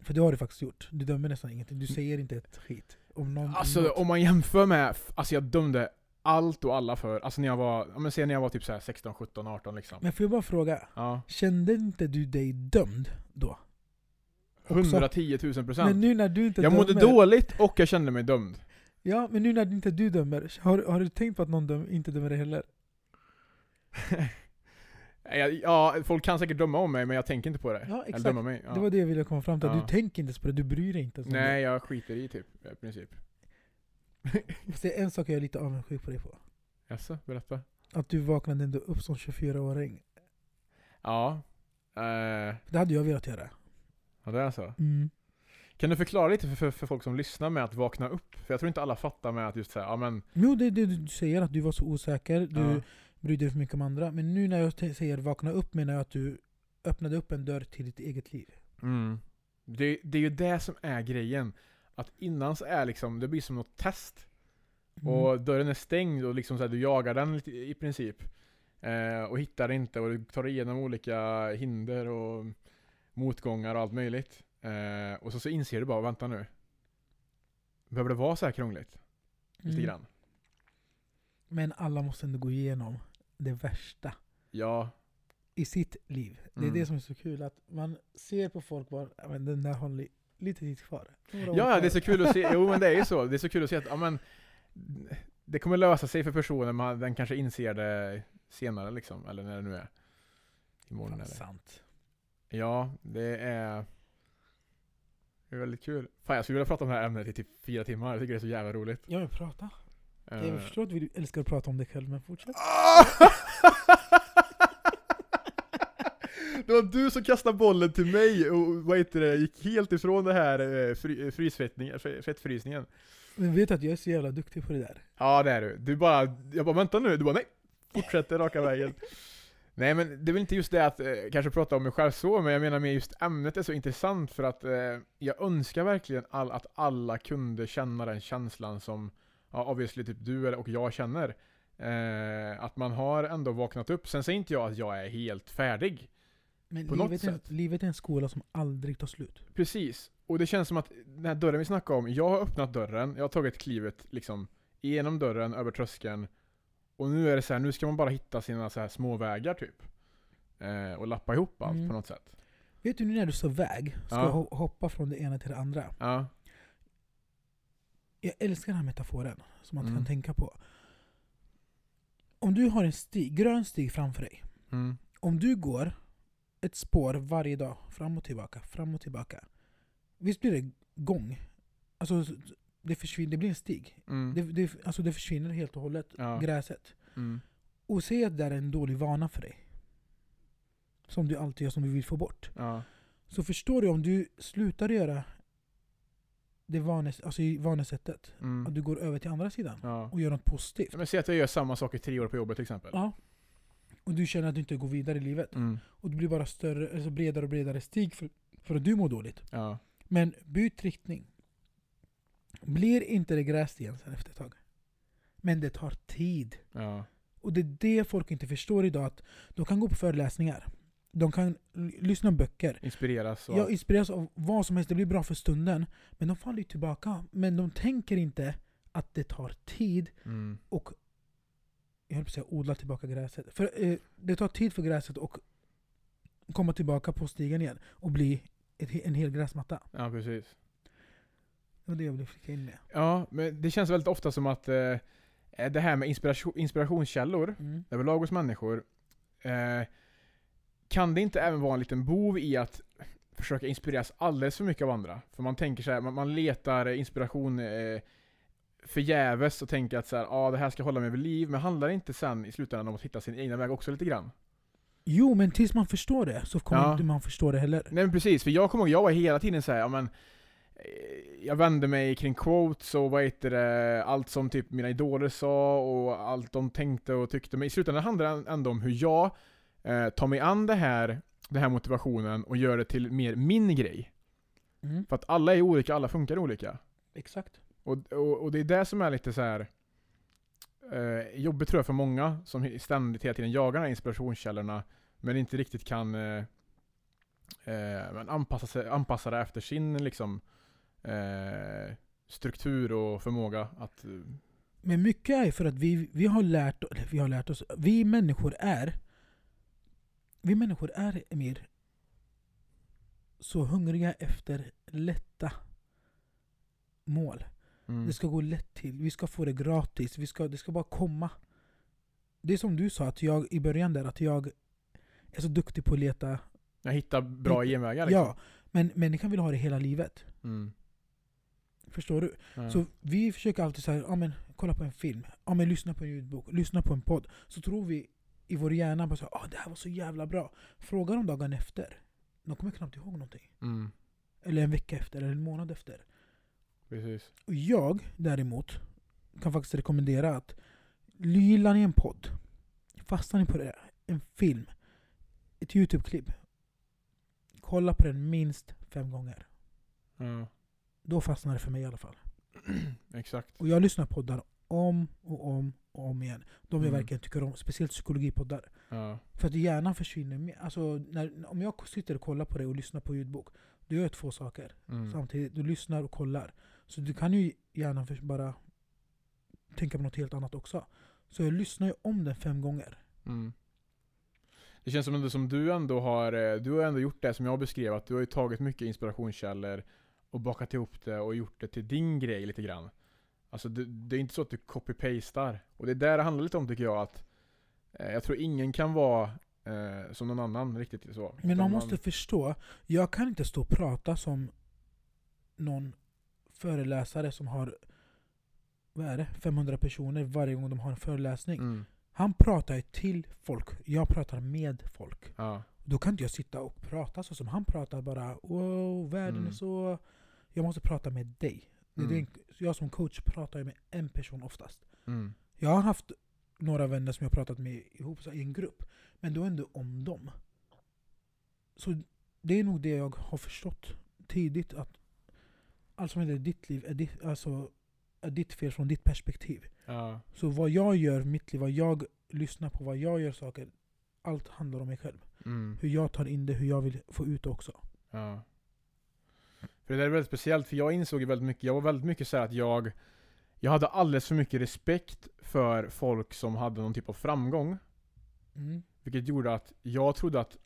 för det har du faktiskt gjort. Du dömer nästan ingenting, du säger inte ett skit. Om någon,
Alltså
något.
om man jämför med, alltså jag dömde allt och alla för, alltså när jag var, men se när jag var typ så här 16, 17, 18 liksom.
Men får jag bara fråga,
Ja.
kände inte du dig dömd då? Också?
110 000
Men
procent.
nu när du inte
Jag mådde
dömer,
dåligt och jag kände mig dömd.
Ja, men nu när inte du dömer, har, har du tänkt på att någon döm, inte dömer dig heller? [LAUGHS]
Ja, folk kan säkert döma om mig men jag tänker inte på det.
Ja,
Eller
exakt.
döma mig. Ja.
Det var det jag ville komma fram till,
Ja.
du tänker inte ens på det, du bryr dig inte ens
Nej, jag skiter i typ, i princip.
det. Fast det är en sak jag är lite avundsjuk på dig på.
Jaså, berätta.
Att du vaknade ändå upp som 24-åring.
Ja. Eh,
Det hade jag velat göra.
ja, det är så.
Mm.
Kan du förklara lite för, för, för folk som lyssnar med att vakna upp? För jag tror inte alla fattar med att just säga, ja men...
Jo, det är det du säger, att du var så osäker, du
Ja.
brydde dig för mycket om andra. Men nu när jag säger vakna upp menar jag att du öppnade upp en dörr till ditt eget liv.
Mm. Det, det är ju det som är grejen. Att innan så är liksom, det blir som något test.
Mm.
Och dörren är stängd och liksom så här, du jagar den i princip. Eh, och hittar inte och du tar igenom olika hinder och motgångar och allt möjligt. Eh, och så, så inser du bara, vänta nu. Behöver det vara så här krångligt? Lite
Mm.
grann.
Men alla måste ändå gå igenom det värsta
Ja. i
sitt liv. Det är
Mm.
det som är så kul, att man ser på folk bara, "Ja, men den där har li- lite tid kvar.
Ja, det är så
kvar."
kul att se. [LAUGHS] Jo men det är ju så. Det är så kul att se att, ja men Det kommer lösa sig för personen, men den kanske inser det senare liksom. Eller när det nu är. Imorgon
Fan,
eller.
sant.
Ja, det är... Det är väldigt kul. Fan jag skulle vilja prata om det här ämnet i typ fyra timmar. Jag tycker det är så jävla roligt.
Jag vill prata.
Eh.
Jag förstår att du älskar att prata om dig själv, men fortsätt. [LAUGHS]
Det var du som kastade bollen till mig och vad heter det, gick helt ifrån det här eh, fry, frysfettningen, fettfrysningen.
Men vet att jag är så jävla duktig på det där?
Ja det är du. Du bara, jag bara vänta nu, du bara nej. Fortsätter raka vägen. Nej men det är väl inte just det att eh, kanske prata om mig själv så, men jag menar mer just ämnet är så intressant för att eh, jag önskar verkligen all, att alla kunde känna den känslan som ja, obviously typ du och jag känner. Eh, att man har ändå vaknat upp. Sen säger inte jag att jag är helt färdig.
Men
På något
livet, är,
sätt.
livet är en skola som aldrig tar slut.
Precis. Och det känns som att den här dörren vi snackade om, jag har öppnat dörren, jag har tagit klivet liksom igenom dörren, över tröskeln. Och nu är det så här, nu ska man bara hitta sina så här små vägar typ. Eh, och lappa ihop allt
Mm.
på något sätt.
Vet du nu när du sa väg, ska
Ja.
ho- hoppa från det ena till det andra.
Ja.
Jag älskar den här metaforen som man
Mm.
kan tänka på. Om du har en stig, grön stig framför dig.
Mm.
Om du går ett spår varje dag, fram och tillbaka, fram och tillbaka. Visst blir det gång? Alltså, det, försvinner, det blir en stig.
Mm.
Det, det, alltså det försvinner helt och hållet,
Ja.
gräset.
Mm.
Och säg att det är en dålig vana för dig. Som du alltid gör, som du vill få bort.
Ja.
Så förstår du om du slutar göra det vanes, alltså vanesättet, att
Mm.
du går över till andra sidan
Ja.
och gör något positivt.
Men säg att jag gör samma sak i tre år på jobbet till exempel.
Ja. Och du känner att du inte går vidare i livet.
Mm.
Och det blir bara större, alltså bredare och bredare stig för, för att du mår dåligt. Men byt riktning. Blir inte det gräs igen sen efter ett tag. Men det tar tid.
Ja.
Och det är det folk inte förstår idag. Att de kan gå på föreläsningar. De kan lyssna på böcker.
Inspireras och...
Jag inspireras av vad som helst, det blir bra för stunden. Men de faller ju tillbaka. Men de tänker inte att det tar tid
Mm.
och jag höll på att säga odla tillbaka gräset. För eh, det tar tid för gräset att komma tillbaka på stigen igen och bli ett, en hel gräsmatta.
Ja, precis.
Det var det jag ville flika in med.
Ja, men det känns väldigt ofta som att eh, det här med inspiration, inspirationskällor
Mm.
överlag hos människor. Eh, kan det inte även vara en liten bov i att försöka inspireras alldeles för mycket av andra? För man tänker så här, man, man letar inspiration eh, förgäves och tänker att så här, ah, det här ska hålla mig vid liv, men handlar det inte sen i slutändan om att hitta sin egna väg också lite grann?
Jo, men tills man förstår det så kommer
Ja.
inte man förstå det heller.
Nej men precis, för jag kommer ihåg, jag var hela tiden såhär, ja men jag vände mig kring quotes och vad heter det, allt som typ mina idoler sa och allt de tänkte och tyckte. Men i slutändan handlar det ändå om hur jag eh, tar mig an det här, den här motivationen och gör det till mer min grej.
Mm.
För att alla är olika, alla funkar olika.
Exakt.
Och, och, och det är det som är lite så här eh, jobbigt tror jag för många som ständigt hela tiden jagar de här inspirationskällorna men inte riktigt kan eh, eh, men anpassa, sig, anpassa det efter sin liksom eh, struktur och förmåga att... eh,
Men mycket är för att vi, vi, har lärt, vi har lärt oss, vi människor är vi människor är Emir så hungriga efter lätta mål.
Mm,
Det ska gå lätt till, vi ska få det gratis, vi ska, det ska bara komma. Det är som du sa att jag, i början där, att jag är så duktig på att leta.
jag hittar bra genvägar liksom.
Ja, men människan vill ha det hela livet.
Mm,
Förstår du?
ja.
Så vi försöker alltid säga, ja men kolla på en film, ja men lyssna på en ljudbok, lyssna på en podd. Så tror vi i vår hjärna bara så ah, det här var så jävla bra. Fråga dem dagen efter. De kommer knappt ihåg någonting.
mm,
Eller en vecka efter, eller en månad efter.
precis.
Och jag däremot kan faktiskt rekommendera att gillar ni en podd, fastnar ni på det, en film, ett YouTube-klipp. Kolla på den minst fem gånger.
Ja,
Då fastnar det för mig i alla fall. [CLEARS THROAT]
exakt.
Och jag lyssnar på poddar om och om och om igen. De jag
Mm.
verkligen tycker om, speciellt psykologipoddar.
Ja,
För att hjärnan försvinner med. Alltså, när, om jag sitter och kollar på det och lyssnar på ljudbok, då gör jag två saker
mm,
samtidigt. Du lyssnar och kollar. Så du kan ju gärna bara tänka på något helt annat också. Så jag lyssnar ju om den fem gånger.
mm. Det känns som, ändå, som du ändå har, eh, du har ändå gjort det som jag beskrev, att du har ju tagit mycket inspirationskällor och bakat ihop det och gjort det till din grej lite grann. Alltså det, det är inte så att du copy-pastar. Och det är där det handlar lite om tycker jag att eh, jag tror ingen kan vara eh, som någon annan riktigt så.
Men man måste förstå, jag kan inte stå och prata som någon föreläsare som har vad är det, 500 personer varje gång de har en föreläsning.
Mm,
Han pratar ju till folk, jag pratar med folk.
ja,
Då kan inte jag sitta och prata så som han pratar bara Wow, världen
Mm.
är så... Jag måste prata med dig. Det är
Mm.
det- Jag som coach pratar med en person oftast.
mm,
Jag har haft några vänner som jag pratat med ihop i en grupp, men då ändå om dem. Så det är nog det jag har förstått tidigt, att allt som händer i ditt liv är ditt, alltså, är ditt fel från ditt perspektiv.
ja,
Så vad jag gör mitt liv, vad jag lyssnar på, vad jag gör saker, allt handlar om mig själv.
mm,
Hur jag tar in det, hur jag vill få ut det också.
ja. För det där är väldigt speciellt, för jag insåg ju väldigt mycket, jag var väldigt mycket så här att jag Jag hade alldeles för mycket respekt för folk som hade någon typ av framgång.
Mm.
Vilket gjorde att jag trodde att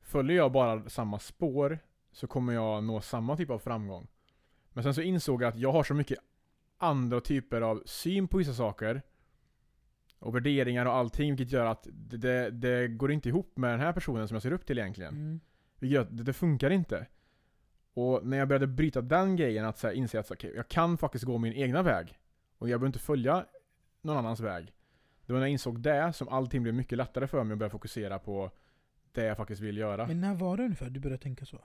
följer jag bara samma spår så kommer jag nå samma typ av framgång. Men sen så insåg jag att jag har så mycket andra typer av syn på vissa saker och värderingar och allting vilket gör att det, det, det går inte ihop med den här personen som jag ser upp till egentligen.
Mm.
Vilket gör att det, det funkar inte. Och när jag började bryta den grejen, att så här, inse att så, okay, jag kan faktiskt gå min egna väg. Och jag behöver inte följa någon annans väg. Det var när jag insåg det som allting blev mycket lättare för mig att börja fokusera på det jag faktiskt vill göra.
Men när var det ungefär du började tänka så?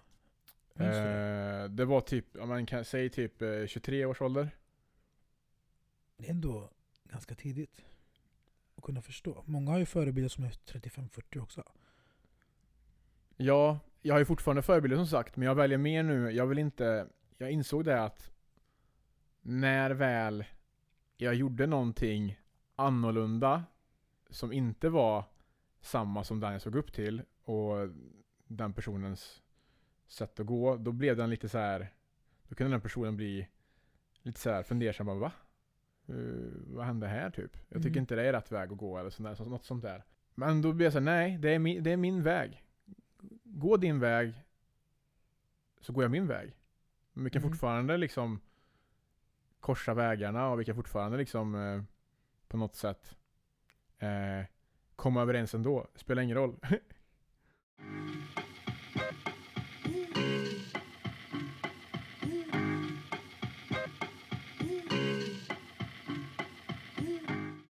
Eh, det var typ, om man kan säga typ eh, 23 års ålder.
Det är ändå ganska tidigt att kunna förstå. Många har ju förebilder som är 35-40 också.
Ja, jag har ju fortfarande förebilder som sagt, men jag väljer mer nu. Jag vill inte... Jag insåg det att när väl jag gjorde någonting annorlunda som inte var samma som den jag såg upp till och den personens sätt att gå, då blev den lite så här. Då kunde den personen bli lite så här fundersam. Bara, Va? Uh, vad hände här typ? Jag tycker
Mm.
inte det är rätt väg att gå eller sånt där, så- något sånt där. Men då blir jag så här, nej, det är, min, det är min väg. Gå din väg, så går jag min väg. Men vi kan
Mm.
fortfarande liksom korsa vägarna och vi kan fortfarande liksom eh, på något sätt eh, komma överens ändå. Spelar ingen roll. [LAUGHS]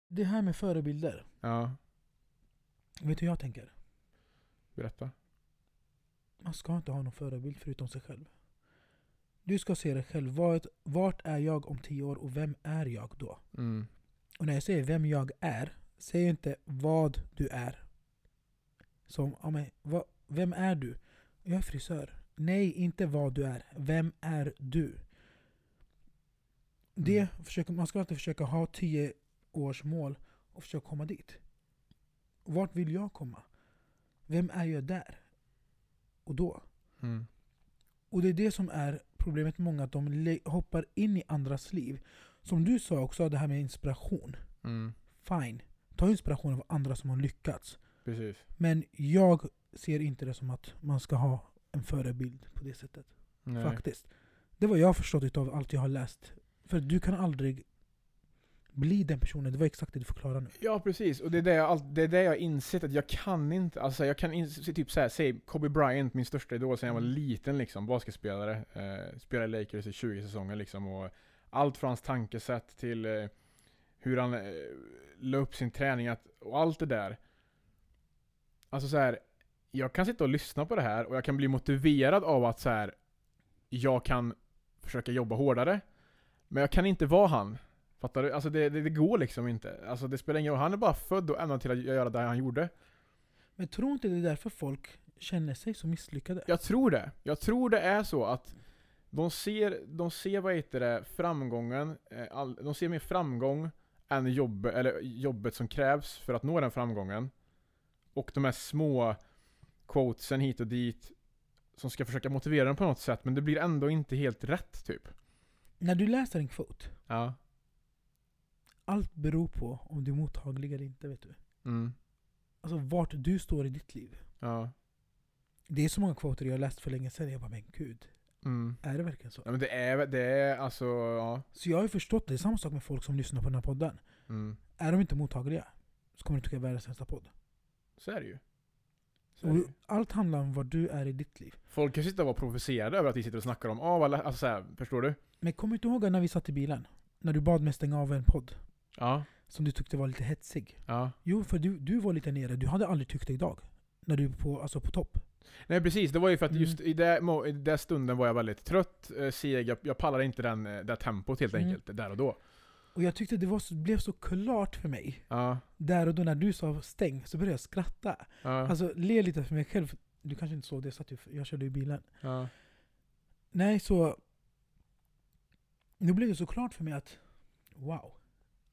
Det här med förebilder.
ja,
Vet du hur jag tänker?
berätta.
Man ska inte ha någon förebild förutom sig själv. Du ska se dig själv. Vart, vart är jag om tio år och vem är jag då?
Mm.
Och när jag säger vem jag är, jag inte vad du är. Som, ja, men, vad, vem är du? Jag är frisör. Nej, inte vad du är. Vem är du? Det
Mm.
försöker, man ska alltid försöka ha tio års mål och försöka komma dit. Vart vill jag komma? Vem är jag där? Och då?
Mm.
Och det är det som är problemet med många, att de hoppar in i andras liv. Som du sa också, det här med inspiration.
Mm.
Fine, ta inspiration av andra som har lyckats.
Precis.
Men jag ser inte det som att man ska ha en förebild på det sättet.
Nej.
Faktiskt. Det var jag förstått av allt jag har läst. För du kan aldrig bli den personen. Det var exakt det du förklarade nu.
Ja precis, och det är det jag, det är det jag insett att jag kan inte, alltså jag kan inse, typ såhär, säg Kobe Bryant, min största idol sedan jag var
Mm.
liten liksom, basketspelare, eh, spelade Lakers i 20 säsonger liksom och allt från hans tankesätt till eh, hur han eh, la upp sin träning att, och allt det där. Alltså så här, jag kan sitta och lyssna på det här och jag kan bli motiverad av att så här, jag kan försöka jobba hårdare, men jag kan inte vara han. Fattar du? Alltså det, det, det går liksom inte. Alltså det spelar ingen roll. Han är bara född och ämnad till att göra det han gjorde.
Men tror inte det är därför folk känner sig så misslyckade?
Jag tror det. Jag tror det är så att de ser, de ser vad heter det, framgången, eh, all, de ser mer framgång än jobb, eller jobbet som krävs för att nå den framgången. Och de här små quotesen hit och dit som ska försöka motivera dem på något sätt, men det blir ändå inte helt rätt typ.
När du läser en quote,
Ja.
Allt beror på om du är mottaglig eller inte. vet du.
Mm.
Alltså vart du står i ditt liv.
Ja.
Det är så många quoter jag läst för länge sedan. Jag bara, men gud.
Mm.
Är det verkligen så?
Ja men det är, det är alltså, ja.
Så jag har ju förstått, det är samma sak med folk som lyssnar på den här podden.
Mm.
Är de inte mottagliga så kommer de tycka världens sämsta podd.
Så är det ju.
Och allt handlar om vad du är i ditt liv.
Folk kan sitta och vara provocerade över att vi sitter och snackar om, ah, vad lä-" alltså så här, förstår du?
Men kommer du inte ihåg när vi satt i bilen? När du bad mig stänga av en podd?
Ja,
Som du tyckte var lite hetsig.
ja.
Jo, för du, du var lite nere. Du hade aldrig tyckt det idag. När du är på, alltså på topp.
Nej precis, det var ju för att
Mm.
just i det, i det stunden var jag väldigt trött, eh, seg, jag, jag pallade inte den, eh, det tempot helt
Mm.
enkelt, där och då.
Och jag tyckte det var blev så klart för mig.
Ja,
Där och då när du sa stäng så började jag skratta.
ja,
Alltså le lite för mig själv. Du kanske inte såg det, jag, satt ju, jag körde ju bilen.
ja.
Nej, så... Nu blev det så klart för mig att wow,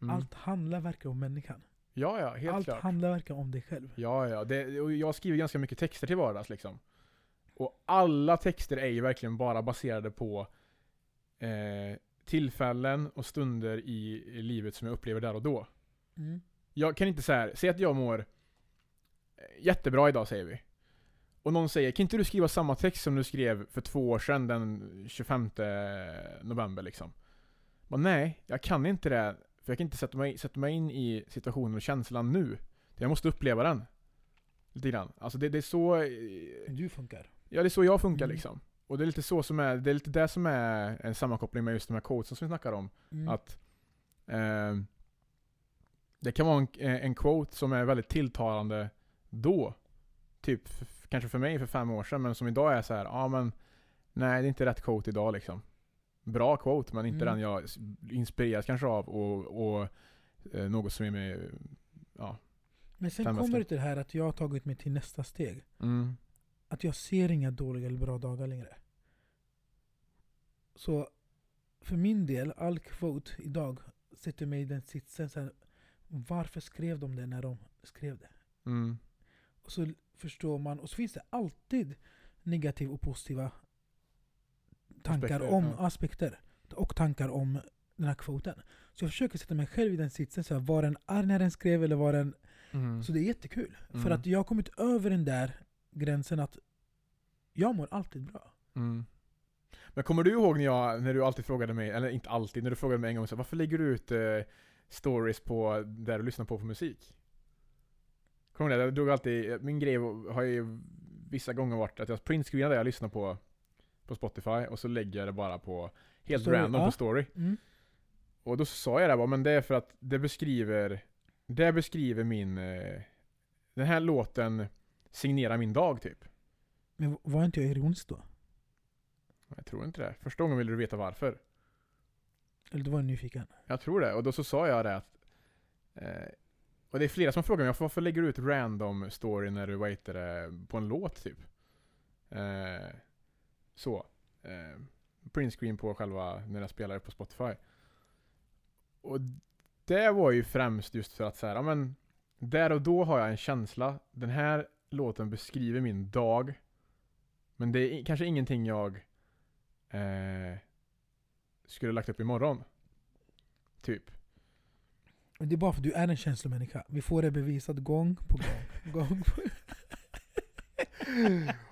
Mm.
allt handlar verkligen om människan.
Ja, ja, helt
allt
klart.
handlar verkligen om dig själv.
Ja, ja. Det, och jag skriver ganska mycket texter till vardags liksom. Och alla texter är ju verkligen bara baserade på eh, tillfällen och stunder i, livet som jag upplever där och då.
Mm.
Jag kan inte säga, säg att jag mår eh, jättebra idag säger vi. Och någon säger, kan inte du skriva samma text som du skrev för två år sedan den 25 november liksom? Men nej, jag kan inte det. För jag kan inte sätta mig, sätta mig in i situationen och känslan nu. Jag måste uppleva den. Lite grann. Alltså det, det är så... eh,
Du funkar.
Ja, det är så jag funkar
Mm.
liksom. Och det är lite så som är, det är lite det som är en sammankoppling med just de här quotesen som vi snackar om.
Mm.
Att eh, det kan vara en, en quote som är väldigt tilltalande då. Typ kanske för mig för fem år sedan, men som idag är så här, ja men nej det är inte rätt quote idag liksom. Bra quote, men inte
Mm.
den jag inspireras kanske av och, och eh, något som är med, ja.
Men sen kommer det till det här att jag har tagit mig till nästa steg.
Mm.
Att jag ser inga dåliga eller bra dagar längre. Så för min del, all quote idag sätter mig i den sitsen. Så här, varför skrev de det när de skrev det?
Mm.
Och så förstår man, och så finns det alltid negativa och positiva tankar
Aspekter,
om
ja.
aspekter. Och tankar om den här kvoten. Så jag försöker sätta mig själv i den sitsen, så här, var den arg när den skrev eller var den...
Mm.
Så det är jättekul. För
Mm.
att jag har kommit över den där gränsen att jag mår alltid bra.
Mm. Men kommer du ihåg när, jag, när du alltid frågade mig, eller inte alltid, när du frågade mig en gång så här, varför lägger du ut eh, stories på där du lyssnar på för musik? Kommer du ihåg det? Jag drog alltid, min grej har ju vissa gånger varit att jag printscreenar det jag lyssnar på på Spotify och så lägger jag det bara på helt
Story,
random
ja.
på story.
Mm.
Och då sa jag det bara, men det är för att det beskriver, det beskriver min, eh, den här låten signerar min dag typ.
Men var inte jag ironisk då?
Jag tror inte det. Första gången ville du veta varför.
Eller du var nyfiken?
Jag tror det. Och då så sa jag det att... Eh, och det är flera som frågar mig varför lägger du ut random story när du waitar det på en låt typ? Eh, så. Eh, printscreen på själva när jag spelar på Spotify. Och det var ju främst just för att säga, ja men där och då har jag en känsla. Den här låten beskriver min dag. Men det är kanske ingenting jag eh, skulle lagt upp imorgon. Typ.
Det är bara för att du är en känslomänniska. Vi får det bevisat gång på gång. [LAUGHS] gång på.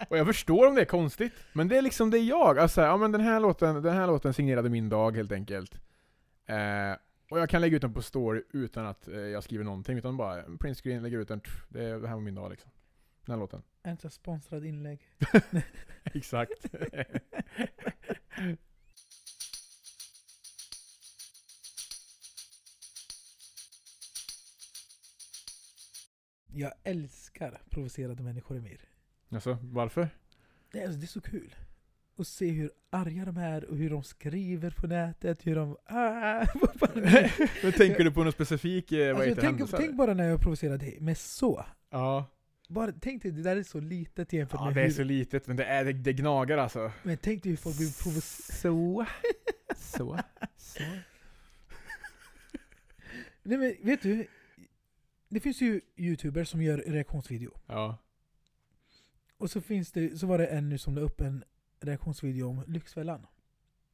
Och jag förstår om det är konstigt, men det är liksom det är jag. Alltså, ja men den här låten, den här låten signerade min dag helt enkelt. Eh, och jag kan lägga ut den på story utan att eh, jag skriver någonting, utan bara printscreen, lägger ut den, tff, det, är- det här var min dag liksom. Den här låten.
Här sponsrad inlägg. [LAUGHS]
Exakt.
Jag älskar provocerade människor Emir.
Alltså, varför?
Det är, alltså, det är så kul. Att se hur arga de är och hur de skriver på nätet, hur de... Ah, [LAUGHS] är? [LAUGHS]
Men tänker du på någon specifik eh,
alltså, tänk,
händelse?
tänk bara när jag provocerar dig, med så.
Ja.
Bara, tänk dig, det där är så litet jämfört
ja,
med
det är
hur...
så litet, men det, är, det, det gnagar alltså.
Men tänk dig hur folk blir provocerade.
Så. Så. Så. [LAUGHS]
Nej men vet du? Det finns ju youtubers som gör reaktionsvideo.
Ja.
Och så, finns det, så var det en nu som la upp en reaktionsvideo om Lyxfällan.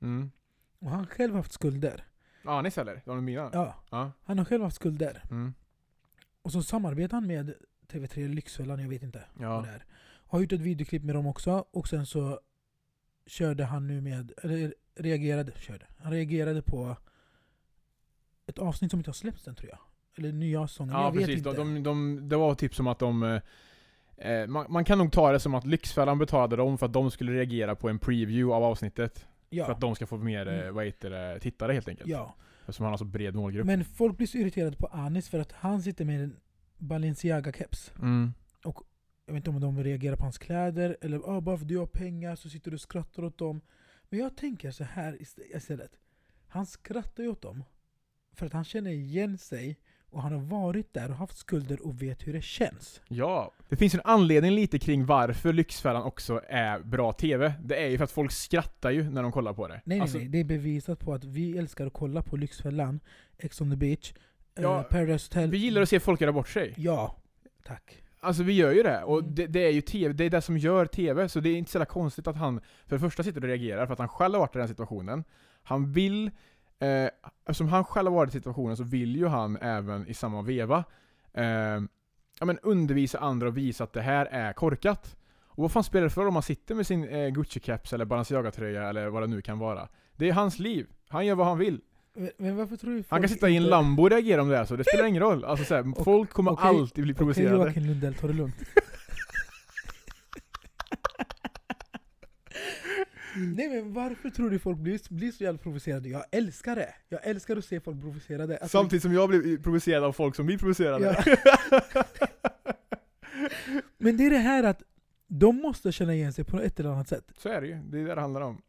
Mm.
Och han själv har haft skulder.
Anis eller? De mina?
Ja,
Ja.
han har själv haft skulder.
Mm.
Och så samarbetar han med TV3 Lyxfällan, jag vet inte
Ja.
vad det är. Har gjort ett videoklipp med dem också, och sen så körde han nu med, eller reagerade, körde. Han reagerade på ett avsnitt som inte har släppts än tror jag. Eller nya säsongen,
Ja
jag vet
precis,
inte.
de, de, de, det var typ som att de eh, man, man kan nog ta det som att Lyxfällan betalade dem för att de skulle reagera på en preview av avsnittet. För
Ja.
att de ska få mer, eh,
Mm.
vad heter det, tittare helt enkelt.
ja.
Eftersom han har så bred målgrupp.
Men folk blir så irriterade på Anis för att han sitter med en Balenciaga-keps.
Mm.
Jag vet inte om de reagerar på hans kläder, eller ah, bara för att du har pengar så sitter du och skrattar åt dem. Men jag tänker så här ist- istället. Han skrattar ju åt dem. För att han känner igen sig, och han har varit där och haft skulder och vet hur det känns.
Ja, det finns en anledning lite kring varför Lyxfällan också är bra TV. Det är ju för att folk skrattar ju när de kollar på det.
Nej,
Alltså,
nej, nej, det är bevisat på att vi älskar att kolla på Lyxfällan, Ex on the beach,
Ja,
eh, Paradise Hotel.
Vi gillar att se folk göra bort sig.
Ja, tack.
Alltså vi gör ju det, och
Mm.
det, det är ju TV, det är det som gör TV, så det är inte så konstigt att han för det första sitter och reagerar för att han själv har varit i den situationen. Han vill, eh, eftersom han själv har varit i situationen så vill ju han även i samma veva eh, ja, men undervisa andra och visa att det här är korkat. Och vad fan spelar det för roll om han sitter med sin eh, Gucci-caps eller Balenciaga-tröja eller vad det nu kan vara? Det är hans liv, han gör vad han vill.
Men, men
Han kan sitta i en
inte-
Lambo och reagera om det är så, det spelar ingen roll. Alltså, så här, [LAUGHS]
Och-
folk kommer
okej,
alltid bli
Okej
provocerade.
Joakim Lundell, ta det lugnt. [LAUGHS] Nej men varför tror du folk blir, blir så jävla provocerade? Jag älskar det! Jag älskar att se folk provocerade. Alltså,
Samtidigt som jag blir provocerad av folk som blir provocerade.
Ja. [LAUGHS] Men det är det här att de måste känna igen sig på ett eller annat sätt.
Så är det ju, det är det det handlar om.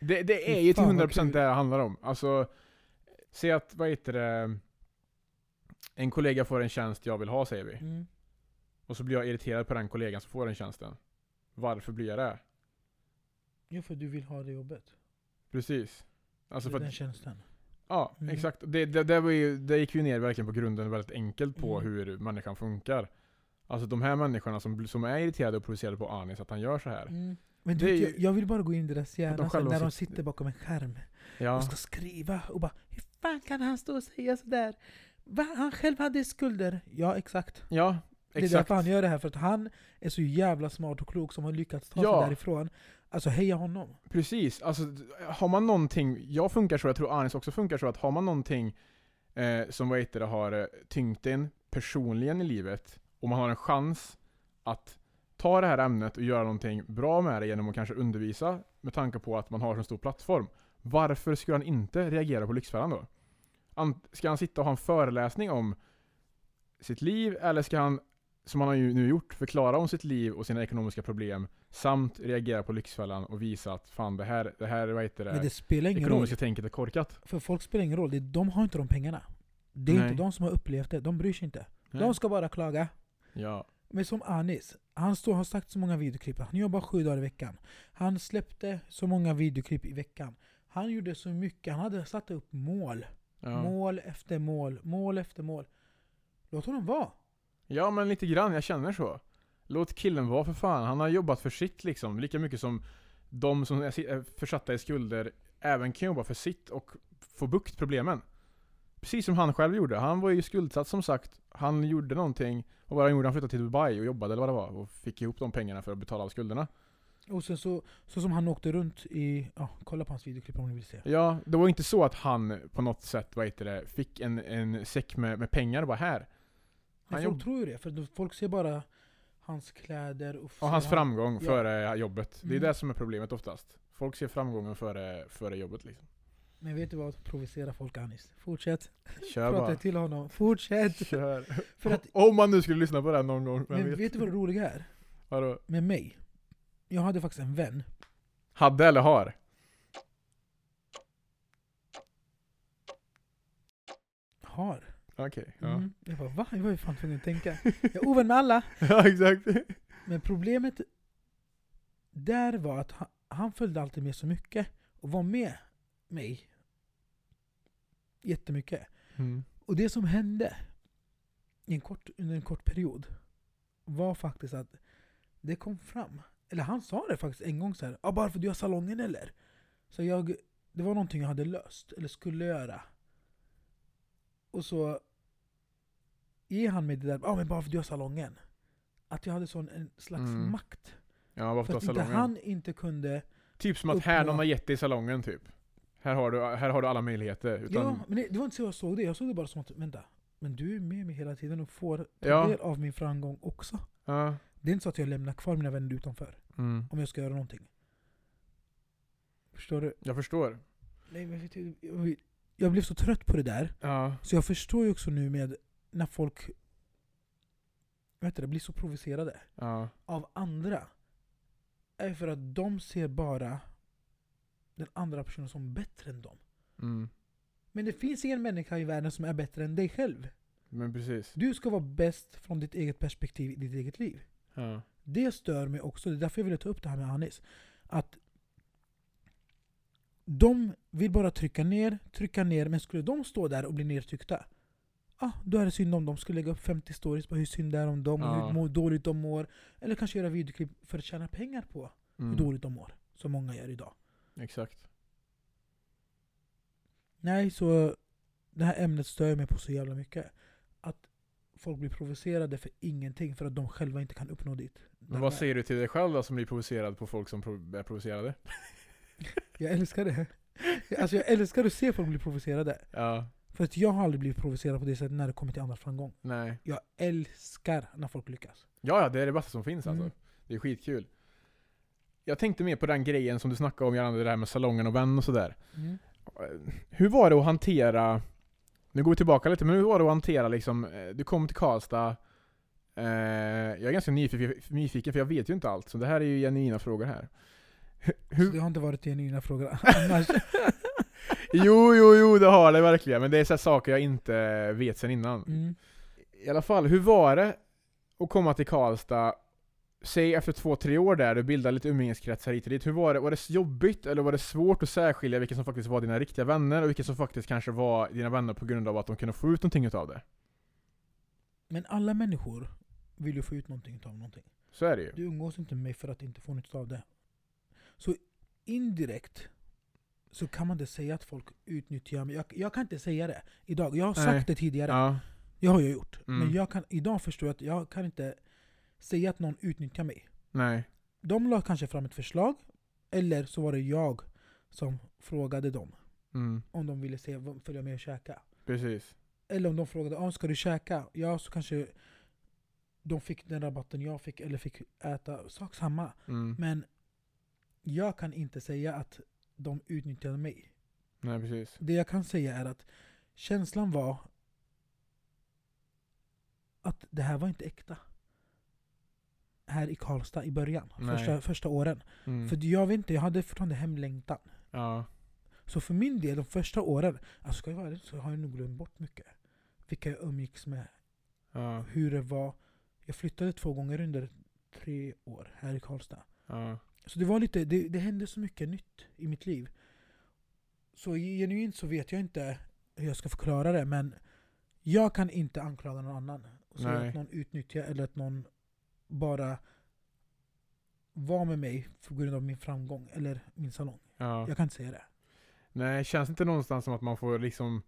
Det, det är ju till
fan, vad
100%
kul.
det det handlar om. Alltså, se att, vad heter det, en kollega får en tjänst jag vill ha säger vi.
Mm.
Och så blir jag irriterad på den kollegan som får den tjänsten. Varför blir jag det?
Jo för du vill ha det jobbet.
Precis. Alltså för
den
att,
tjänsten.
ja,
Mm.
exakt. Det, det, det, var ju, det gick ju ner verkligen på grunden väldigt enkelt på
Mm.
hur människan funkar. Alltså de här människorna som, som är irriterade och provocerade på Anis att han gör så här.
Mm. Men
Det
du,
är
jag, jag vill bara gå in i deras hjärna sen,
själva
när de
sitter-
bakom en skärm
Ja.
och ska skriva och bara Hur fan kan han stå och säga sådär? Va? Han själv hade skulder. Ja exakt.
Ja,
Det är
exakt.
därför han gör det här, för att han är så jävla smart och klok som har lyckats ta
Ja.
sig därifrån. Alltså heja honom.
Precis, alltså har man någonting, jag funkar så, jag tror Anis också funkar så, att har man någonting eh, som vad heter det, har eh, tyngt en personligen i livet, och man har en chans att ta det här ämnet och göra någonting bra med det genom att kanske undervisa, med tanke på att man har så stor plattform. Varför skulle han inte reagera på Lyxfällan då? Ska han sitta och ha en föreläsning om sitt liv, eller ska han, som han har ju nu gjort, förklara om sitt liv och sina ekonomiska problem, samt reagera på Lyxfällan och visa att fan det här, det här vad heter det,
Men det spelar ingen roll.
ekonomiska tänket är korkat.
För folk spelar ingen roll. De har inte de pengarna. Det är
Nej.
inte de som har upplevt det. De bryr sig inte.
Nej.
De ska bara klaga.
Ja.
Men som Anis, han står, har sagt så många videoklipp. Han jobbar sju dagar i veckan. Han släppte så många videoklipp i veckan. Han gjorde så mycket. Han hade satt upp mål.
Ja.
Mål efter mål. Mål efter mål. Låt honom vara.
Ja men lite grann, jag känner så. Låt killen vara för fan, han har jobbat för sitt liksom, lika mycket som de som är försatta i skulder även kan jobba för sitt och få bukt problemen. Precis som han själv gjorde, han var ju skuldsatt som sagt, han gjorde någonting, och vad han gjorde, han flyttade till Dubai och jobbade eller vad det var, och fick ihop de pengarna för att betala av skulderna.
Och sen så, så som han åkte runt i... Ja, kolla på hans videoklipp om ni vill se.
Ja, det var inte så att han på något sätt, vad heter det, fick en, en säck med, med pengar och bara här.
Men
Han
folk
jobb-
tror ju det. För folk ser bara hans kläder och...
Och hans framgång
Ja.
före jobbet. Det är
Mm.
det som är problemet oftast. Folk ser framgången före, före jobbet liksom.
Men vet du vad? Provocera folk Anis. Fortsätt.
Kör
Prata
bara.
till honom. Fortsätt! [LAUGHS]
Kör.
För att,
Om man nu skulle lyssna på det här någon gång.
men vet du vad det roliga är?
Vadå?
Med mig. Jag hade faktiskt en vän.
Hade eller har?
Har.
Okej. ja.
Mm. Jag bara va? Jag var ju fan tvungen att tänka. Jag är ovän med alla. [LAUGHS]
ja, exakt.
Men problemet där var att han, han följde alltid med så mycket. Och var med mig jättemycket.
Mm.
Och det som hände i en kort, under en kort period var faktiskt att det kom fram. Eller han sa det faktiskt en gång så här. Ah, bara för du har salongen eller? Så jag, det var någonting jag hade löst, eller skulle göra. Och så ger han mig det där, ah, men bara för du har salongen. Att jag hade sån en slags
Mm.
makt.
Ja, varför
För att inte
salongen?
han inte kunde...
Typ som att här någon har gett dig salongen typ. Här har du, här har du alla möjligheter. Utan,
Ja, men det, det var inte så jag såg det. Jag såg det bara som att, vänta. Men du är med mig hela tiden och får ta
Ja.
del av min framgång också.
Ja.
Det är inte så att jag lämnar kvar mina vänner utanför.
Mm.
Om jag ska göra någonting. Förstår du?
Jag förstår.
Nej, men jag blev så trött på det där.
Ja.
Så jag förstår ju också nu med när folk vet du, blir så provocerade
Ja.
av andra. Är för att de ser bara den andra personen som bättre än dem.
Mm.
Men det finns ingen människa i världen som är bättre än dig själv.
Men precis.
Du ska vara bäst från ditt eget perspektiv i ditt eget liv.
Ja.
Det stör mig också, det är därför jag ville ta upp det här med Anis. Att de vill bara trycka ner, trycka ner, men skulle de stå där och bli nedtryckta, ah, då är det synd om dem. Skulle lägga upp 50 stories på hur synd det är om dem,
Ja.
hur dåligt de mår. Eller kanske göra videoklipp för att tjäna pengar på
Mm.
hur dåligt de mår. Som många gör idag.
Exakt.
Nej, så det här ämnet stör mig på så jävla mycket. Att folk blir provocerade för ingenting för att de själva inte kan uppnå dit.
Men vad säger du till dig själv då som blir provocerad på folk som är provocerade? [LAUGHS]
Jag älskar det. Alltså jag älskar att se folk bli provocerade.
Ja.
För att jag har aldrig blivit provocerad på det sättet när det kommer till andra framgång.
Nej.
Jag älskar när folk lyckas.
Ja, ja, det är det bästa som finns alltså.
Mm.
Det är skitkul. Jag tänkte mer på den grejen som du snackade om gällande det här med salongen och vän och sådär. Hur var det att hantera, nu går vi tillbaka lite, men hur var det att hantera liksom, eh, du kom till Karlstad, eh, jag är ganska nyfiken, nyfiken för jag vet ju inte allt, så det här är ju genuina frågor här. Hur,
Så det har inte varit genuina frågor [LAUGHS] annars. [LAUGHS]
jo, jo, jo, det har det verkligen, men det är så saker jag inte vet sen innan.
Mm.
I alla fall, hur var det att komma till Karlstad, säg efter två, tre år där, du bildade lite umgängeskretsar hit och dit. Hur var det? Var det jobbigt eller var det svårt att särskilja vilka som faktiskt var dina riktiga vänner och vilka som faktiskt kanske var dina vänner på grund av att de kunde få ut någonting utav det?
Men alla människor vill ju få ut någonting av någonting.
Så är det ju.
Du umgås inte med mig för att inte få nytta av det. Så indirekt så kan man inte säga att folk utnyttjar mig. Jag, jag kan inte säga det idag. Jag har sagt
Nej.
det tidigare.
Ja.
Jag har ju gjort.
Mm.
Men jag kan, idag förstår jag att jag kan inte säga att någon utnyttjar mig.
Nej.
De la kanske fram ett förslag, eller så var det jag som frågade dem
Mm.
om de ville se, följa med och käka.
Precis.
Eller om de frågade ah, ska du käka? Ja, så kanske de fick den rabatten jag fick, eller fick äta. Sak samma.
Mm.
Men jag kan inte säga att de utnyttjade mig.
Nej, precis.
Det jag kan säga är att känslan var att det här var inte äkta. Här i Karlstad i början,
Nej.
första, första åren.
Mm.
För jag vet inte, jag hade fortfarande hemlängtan.
Ja.
Så för min del, de första åren, alltså ska jag vara så har jag nog glömt bort mycket. Vilka jag umgicks med,
Ja.
hur det var. Jag flyttade två gånger under tre år här i Karlstad.
Ja.
Så det var lite, det, det hände så mycket nytt i mitt liv. Så genuint så vet jag inte hur jag ska förklara det, men jag kan inte anklaga någon annan.
Nej.
att någon utnyttjar eller att någon bara var med mig på grund av min framgång eller min salong.
ja.
Jag kan inte säga det.
Nej, känns inte någonstans som att man får liksom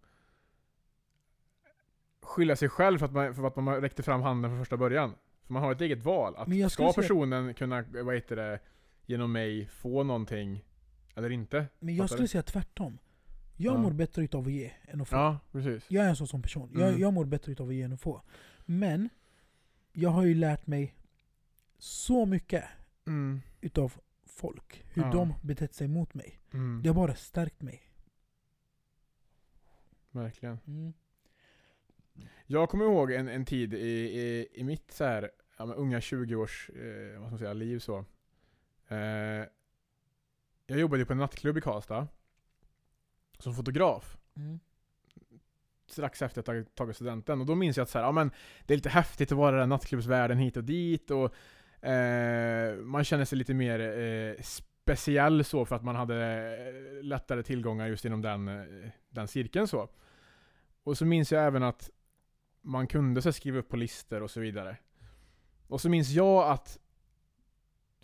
skylla sig själv för att man, för att man räckte fram handen från första början? För man har ett eget val. Att ska personen kunna, vad heter det, genom mig få någonting eller inte?
Men jag
Fattar
skulle
du?
säga tvärtom. Jag
Ja.
mår bättre utav att ge än att få.
Ja, precis.
Jag är en sån som person. Jag,
Mm.
jag mår bättre utav att ge än att få. Men jag har ju lärt mig så mycket
Mm.
utav folk. Hur
Ja.
de betett sig mot mig.
Mm.
Det har bara stärkt mig.
Verkligen.
Mm.
Jag kommer ihåg en, en tid i, i, i mitt så här, ja, men unga 20-års eh, vad ska man säga, liv så. Eh, jag jobbade ju på en nattklubb i Karlstad. Som fotograf.
Mm.
strax efter att jag tagit- tagit studenten. Och då minns jag att så här, ja, men det är lite häftigt att vara i den nattklubbsvärlden hit och dit. Och, eh, man känner sig lite mer eh, speciell så för att man hade eh, lättare tillgångar just inom den, eh, den cirkeln. så. Och så minns jag även att man kunde så skriva upp på listor och så vidare. Och så minns jag att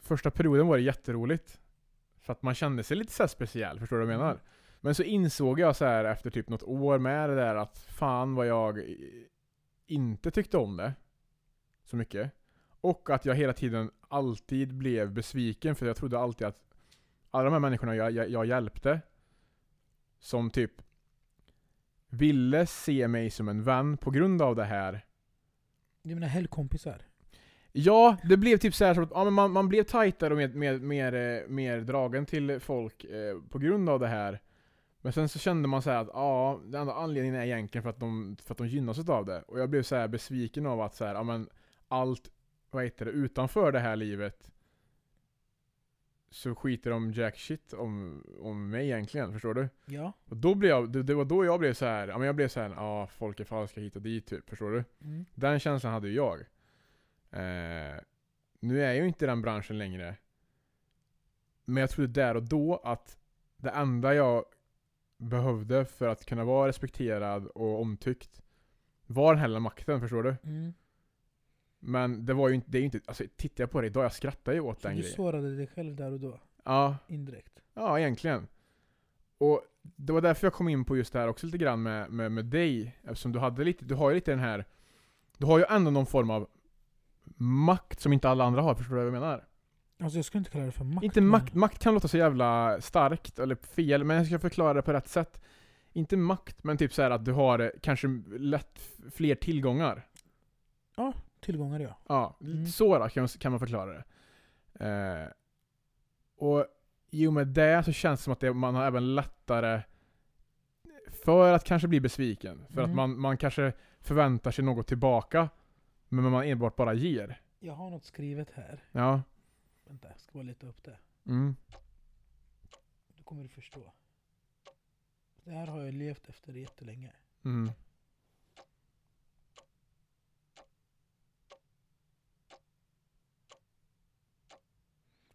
första perioden var det jätteroligt. För att man kände sig lite så speciell, förstår du vad jag menar? Men så insåg jag så här efter typ något år med det där att fan vad jag inte tyckte om det så mycket. Och att jag hela tiden alltid blev besviken för jag trodde alltid att alla de här människorna jag, jag, jag hjälpte som typ ville se mig som en vän på grund av det här
Du menar helgkompisar?
Ja, det blev typ så här som att ja, men man, man blev tajtare och mer, mer, mer, eh, mer dragen till folk eh, på grund av det här. Men sen så kände man så här att ja, den enda anledningen är egentligen för att de, för att de gynnas av det. Och jag blev så här besviken av att så här, ja, men allt vad heter det, utanför det här livet så skiter de jack shit om, om mig egentligen, förstår du?
Ja.
Och då blev jag, det, det var då jag blev så här, ja men jag blev så här, ja folk är falska hit och dit typ, förstår du?
Mm.
Den känslan hade ju jag. Eh, nu är jag ju inte i den branschen längre. Men jag trodde där och då att det enda jag behövde för att kunna vara respekterad och omtyckt var den här makten, förstår du?
Mm.
Men det var ju inte, det är ju inte, alltså tittar jag på det idag, jag skrattar ju åt
Så
den
du
grejen.
sårade dig själv där och då?
Ja,
Indirekt?
ja egentligen. Och det var därför jag kom in på just det här också lite grann med, med, med dig. Eftersom du hade lite, du har ju lite den här, du har ju ändå någon form av makt som inte alla andra har, förstår du vad jag menar?
Alltså jag skulle inte kalla det för makt.
inte makt, makt kan låta så jävla starkt eller fel, men jag ska förklara det på rätt sätt. Inte makt, men typ så att du har eh, kanske lätt fler tillgångar.
Tillgångar ja.
Ja,
Mm.
så kan kan man förklara det. Eh, och i och med det så känns det som att det, man har även lättare för att kanske bli besviken. För att
Mm.
man, man kanske förväntar sig något tillbaka, men man enbart bara ger.
Jag har något skrivet här.
Ja.
Vänta, jag ska bara leta upp det.
Mm.
Då kommer du förstå. Det här har jag levt efter jättelänge.
Mm.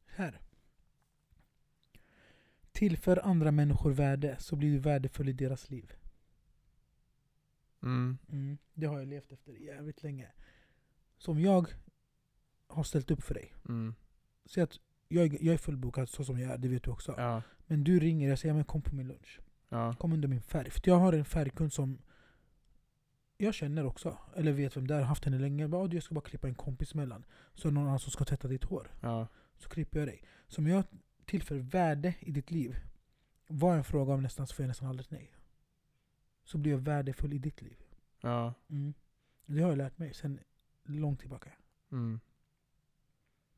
Här. Tillför andra människor värde så blir du värdefull i deras liv.
Mm.
Mm. Det har jag levt efter jävligt länge. Som jag har ställt upp för dig.
Mm.
Säg att jag, jag är fullbokad så som jag är, det vet du också.
Ja.
Men du ringer och säger men kom på min lunch.
Ja.
Kom under min färg. För jag har en färgkund som jag känner också. Eller vet vem det är, har haft henne länge. Bara, "Åh, du, jag ska bara klippa en kompis emellan. Så någon annan som ska tvätta ditt hår.
Ja.
Så klipper jag dig. Så om jag tillför värde i ditt liv. Var en fråga om nästan så får jag nästan aldrig nej. Så blir jag värdefull i ditt liv.
Ja.
Mm. Det har jag lärt mig sen långt tillbaka.
Mm.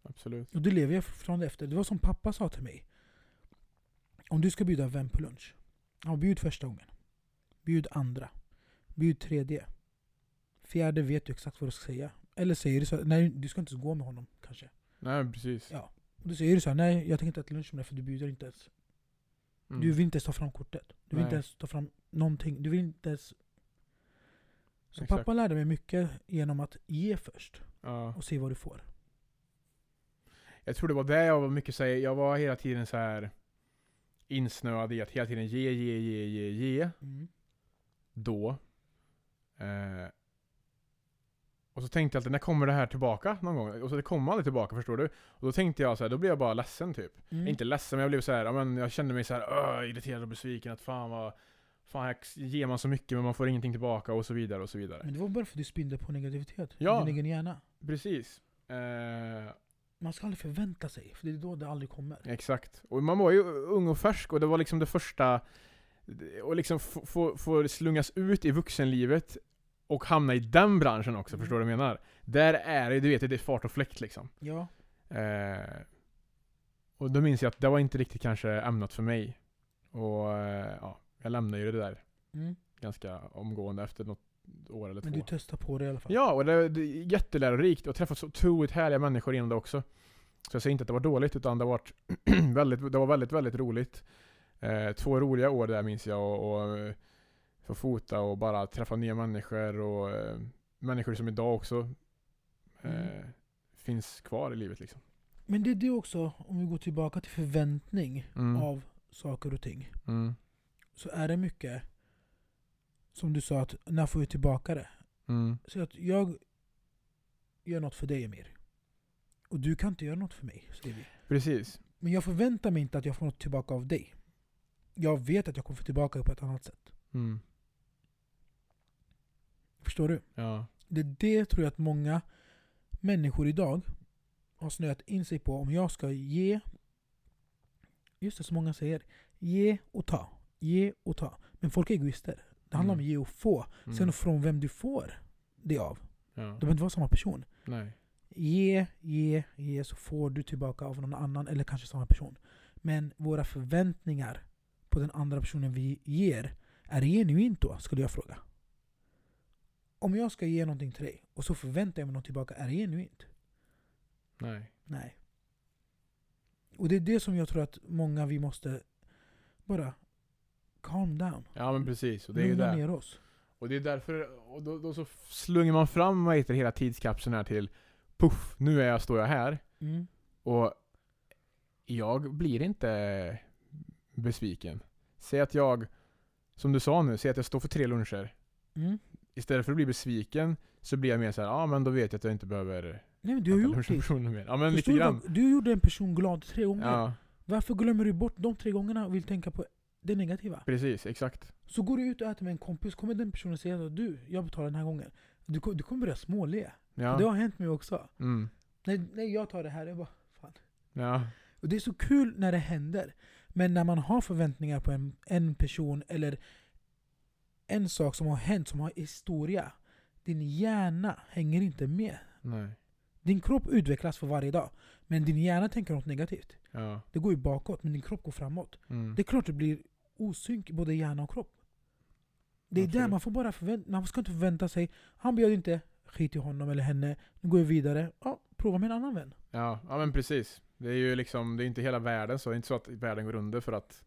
Absolut.
Och det lever jag fortfarande efter. Det var som pappa sa till mig. Om du ska bjuda vem på lunch? Ja, bjud första gången. Bjud andra. Bjud tredje. Fjärde vet du exakt vad du ska säga. Eller säger du så nej du ska inte gå med honom kanske.
Nej, precis.
Ja. Och då säger du så här, nej jag tänker inte äta lunch med dig för du bjuder inte ens.
Mm.
Du vill inte ens ta fram kortet. Du vill
Nej.
inte ens ta fram någonting. Du vill inte ens... Så
Exakt.
pappa lärde mig mycket genom att ge först
Ja.
och se vad du får.
Jag tror det var det jag var mycket säga. Jag var hela tiden så här insnöad i att hela tiden ge, ge, ge, ge, ge.
Mm.
Då. Eh. Och så tänkte jag alltid, när kommer det här tillbaka någon gång? Och så det kom aldrig tillbaka, förstår du? Och då tänkte jag så här, då blev jag bara ledsen typ.
Mm.
Inte ledsen, men jag blev så här, jag kände mig så här, "Åh, irriterad och besviken. Att fan vad... Fan här ger man så mycket men man får ingenting tillbaka och så vidare och så vidare.
Men det var bara för att du spinde på negativitet.
Ja.
Din egen hjärna.
Precis. Eh,
Man ska aldrig förvänta sig, för det är då det aldrig kommer.
Exakt. Och man var ju ung och färsk och det var liksom det första och liksom få slungas ut i vuxenlivet och hamna i den branschen också,
Mm.
förstår du vad jag menar? Där är det, du vet, det är fart och fläkt liksom.
Ja.
Eh, och då minns jag att det var inte riktigt kanske ämnat för mig. Och eh, ja, jag lämnade ju det där
Mm.
ganska omgående efter något år eller
Men
två.
du testar på det i alla fall.
Ja, och det, det är jättelärorikt. Och träffat så otroligt härliga människor inom det också. Så jag säger inte att det var dåligt, utan det, varit [CLEARS THROAT] väldigt, det var väldigt, väldigt roligt. Eh, två roliga år där minns jag, och, och eh, få fota och bara träffa nya människor och eh, människor som idag också eh,
Mm.
finns kvar i livet liksom.
Men det är det också, om vi går tillbaka till förväntning
Mm.
av saker och ting.
Mm.
Så är det mycket, som du sa, att när får vi tillbaka det?
Mm.
Så att jag gör något för dig Emir. Och du kan inte göra något för mig, vi.
Precis.
Men jag förväntar mig inte att jag får något tillbaka av dig. Jag vet att jag kommer få tillbaka det på ett annat sätt.
Mm.
Förstår du?
Ja.
Det det tror jag att många människor idag har snöat in sig på. Om jag ska ge, just det som många säger, ge och ta. Ge och ta. Men folk är egoister. Det handlar
Mm.
om ge och få.
Mm.
Sen från vem du får det av.
ja.
Det behöver inte vara samma person.
Nej.
Ge, ge, ge så får du tillbaka av någon annan eller kanske samma person. Men våra förväntningar på den andra personen vi ger, är genuint då? Skulle jag fråga. Om jag ska ge någonting till dig och så förväntar jag mig något tillbaka, är det genuint?
Nej.
Nej. Och det är det som jag tror att många vi måste bara calm down.
Ja men precis, och det är ju
Lugna ner oss.
Och det är därför, och då, då så slungar man fram vad heter hela tidskapseln här till Puff, nu är jag, står jag här.
Mm.
Och jag blir inte besviken. Säg att jag, som du sa nu, säg att jag står för tre luncher.
Mm.
Istället för att bli besviken så blir jag mer så här, ja men då vet jag att jag inte behöver
Nej men du har gjort det.
mer. Ja men
Förstår
lite
du,
grann.
vad- du gjorde en person glad tre gånger.
Ja,
Varför glömmer du bort de tre gångerna och vill tänka på det negativa?
precis, exakt.
Så går du ut och äter med en kompis, kommer den personen säga att du, jag betalar den här gången. Du, du kommer börja småle.
Ja.
Det har hänt mig också.
Mm.
Nej, nej jag tar det här, jag bara fan.
Ja.
Och det är så kul när det händer. Men när man har förväntningar på en, en person eller en sak som har hänt, som har historia. Din hjärna hänger inte med.
Nej.
Din kropp utvecklas för varje dag. Men din hjärna tänker något negativt.
Ja.
Det går ju bakåt, men din kropp går framåt.
Mm.
Det är klart det blir osynk både hjärna och kropp. Det är där man får bara förvänta Man ska inte förvänta sig, han bjöd inte, skit i honom eller henne, nu går jag vidare. Ja, prova med en annan vän.
Ja, ja men precis. Det är ju liksom, det är inte hela världen så. Det är inte så att världen går under för att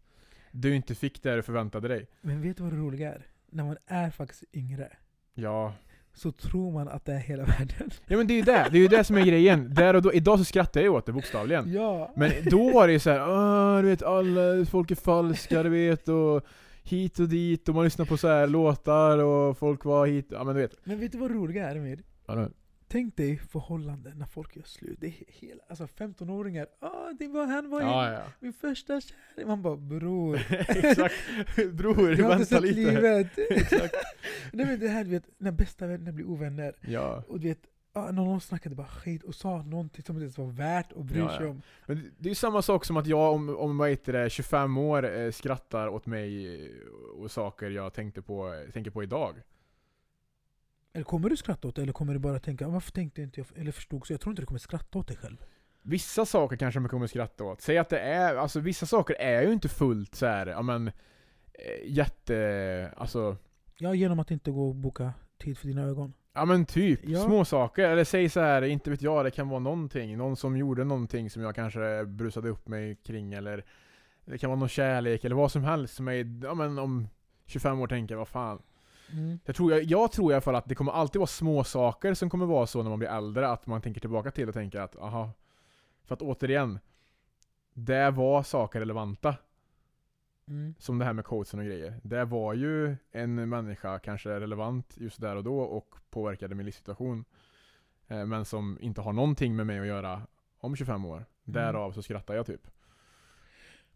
du inte fick det du förväntade dig.
Men vet du vad det roliga är? När man är faktiskt yngre,
Ja.
Så tror man att det är hela [LAUGHS] världen.
Ja men det är ju det, det är ju det som är grejen. Där och då, idag så skrattar jag ju åt det bokstavligen.
Ja!
Men då var det ju såhär, Åh, du vet alla, folk är falska du vet och hit och dit och man lyssnar på så här låtar och folk var hit, ja men du vet.
Men vet du vad roliga är Emir?
Ja,
Tänk dig förhållanden när folk gör slut. Det är hela, alltså 15-åringar, ah, det var han var
ja, ja.
min första kärlek. Man bara bror, [LAUGHS]
Exakt. Bror,
du inte
vänta
sett
lite.
livet. [LAUGHS]
Exakt. [LAUGHS]
Nej men det här du vet, när bästa vänner blir ovänner.
Ja.
Och du vet, ah, när någon snackade bara skit och sa någonting som inte ens var värt att bry sig om.
Men det- det är ju samma sak som att jag om, om vad heter det, 25 år eh, skrattar åt mig och saker jag tänkte på, tänker på idag.
Eller kommer du skratta åt det? Eller kommer du bara tänka, "Ah, varför tänkte inte jag? Eller förstod så? Jag tror inte du kommer skratta åt dig själv.
Vissa saker kanske man kommer skratta åt. Säg att det är, alltså vissa saker är ju inte fullt så här, ja men eh, jätte, alltså
Ja, genom att inte gå och boka tid för dina ögon.
Ja men typ,
Ja.
små saker. Eller säg så här, inte vet jag, det kan vara någonting. Någon som gjorde någonting som jag kanske brusade upp mig kring eller Det kan vara någon kärlek eller vad som helst som är, ja men om 25 år tänker jag, vad fan.
Mm.
Jag tror, jag, jag tror i alla fall att det kommer alltid vara små saker som kommer vara så när man blir äldre, att man tänker tillbaka till och tänker att, aha. För att återigen, det var saker relevanta.
Mm.
Som det här med coachen och grejer. Det var ju en människa kanske relevant just där och då och påverkade min livssituation. Eh, Men som inte har någonting med mig att göra om 25 år. Därav så skrattar jag typ.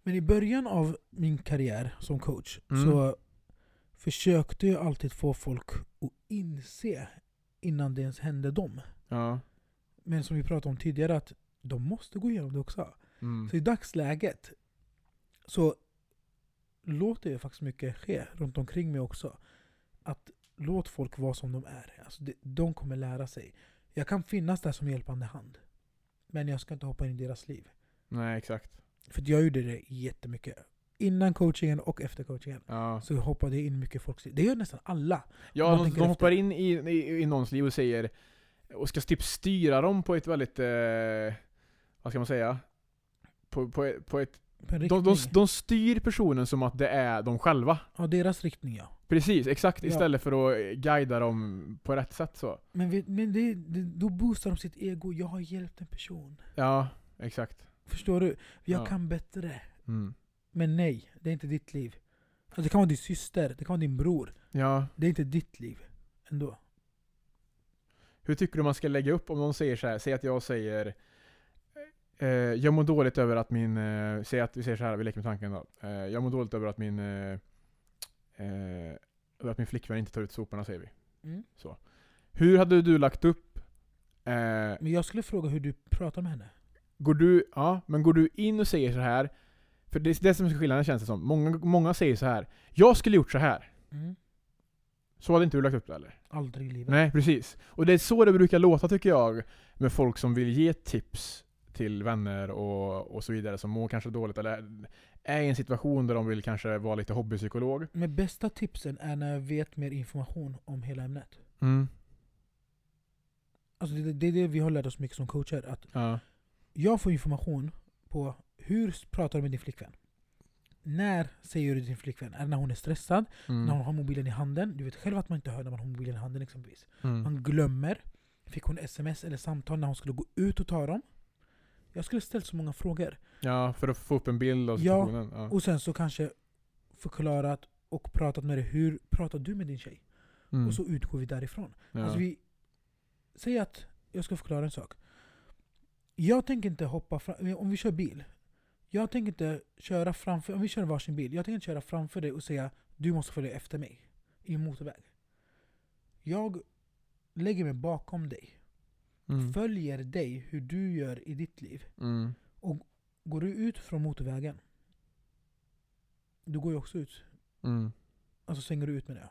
Men i början av min karriär som coach
Mm.
så försökte jag alltid få folk att inse innan det ens hände dem.
Ja.
Men som vi pratade om tidigare, att de måste gå igenom det också.
Mm.
Så i dagsläget så låter jag faktiskt mycket ske runt omkring mig också. Att låt folk vara som de är. Alltså det, de kommer lära sig. Jag kan finnas där som hjälpande hand. Men jag ska inte hoppa in i deras liv.
Nej, exakt.
För jag gjorde det jättemycket. Innan coachingen och efter coachingen.
Ja,
Så hoppade jag in mycket liv. Det gör nästan alla.
ja de, de hoppar in i, i, i någons liv och säger och ska typ styra dem på ett väldigt, eh, vad ska man säga? På, på, på ett,
På
de, de, de styr personen som att det är de själva.
Ja, deras riktning ja.
Precis, exakt.
Ja.
Istället för att guida dem på rätt sätt så.
Men, vet, men det, det, då boostar de sitt ego. Jag har hjälpt en person.
Ja, exakt.
Förstår du? Jag
Ja.
kan bättre.
Mm.
Men nej, det är inte ditt liv. Alltså det kan vara din syster, det kan vara din bror.
Ja,
Det är inte ditt liv. Ändå.
hur tycker du man ska lägga upp om någon säger så här, säg att jag säger eh, Jag mår dåligt över att min, eh, säg att vi säger så här, vi leker med tanken då. Eh, jag mår dåligt över att min eh, eh, över att min flickvän inte tar ut soporna säger vi.
Mm.
Hur hade du lagt upp eh,
Men jag skulle fråga hur du pratar med henne.
Går du, ja, men går du in och säger så här För det är det som är skillnaden känns det som. Många, många säger så här Jag skulle gjort så här
Mm.
Så hade inte du lagt upp det eller?
Aldrig i livet.
Nej, precis. Och det är så det brukar låta tycker jag, med folk som vill ge tips till vänner och, och så vidare som mår kanske dåligt eller är i en situation där de vill kanske vara lite hobbypsykolog.
Men bästa tipsen är när jag vet mer information om hela ämnet.
Mm.
Alltså det, det är det vi har lärt oss mycket som coacher. Att
Ja.
jag får information på hur pratar du med din flickvän? När säger du till din flickvän? Är det när hon är stressad? När hon
Mm.
har mobilen i handen? Du vet själv att man inte hör när man har mobilen i handen exempelvis.
Mm.
Man glömmer. Fick hon sms eller samtal när hon skulle gå ut och ta dem? Jag skulle ställt så många frågor.
Ja, för att få upp en bild av situationen. Ja.
Och sen så kanske förklarat och pratat med dig. Hur pratar du med din tjej?
Mm.
Och så utgår vi därifrån.
ja.
Alltså vi, säg att jag ska förklara en sak. Jag tänker inte hoppa fram, om vi kör bil. Jag tänker inte köra framför, om vi kör varsin bil. Jag tänker inte köra framför dig och säga du måste följa efter mig i motorväg. Jag lägger mig bakom dig.
mm.
Följer dig hur du gör i ditt liv.
Mm.
Går du ut från motorvägen, du går ju också ut.
Mm.
Alltså svänger du ut med det.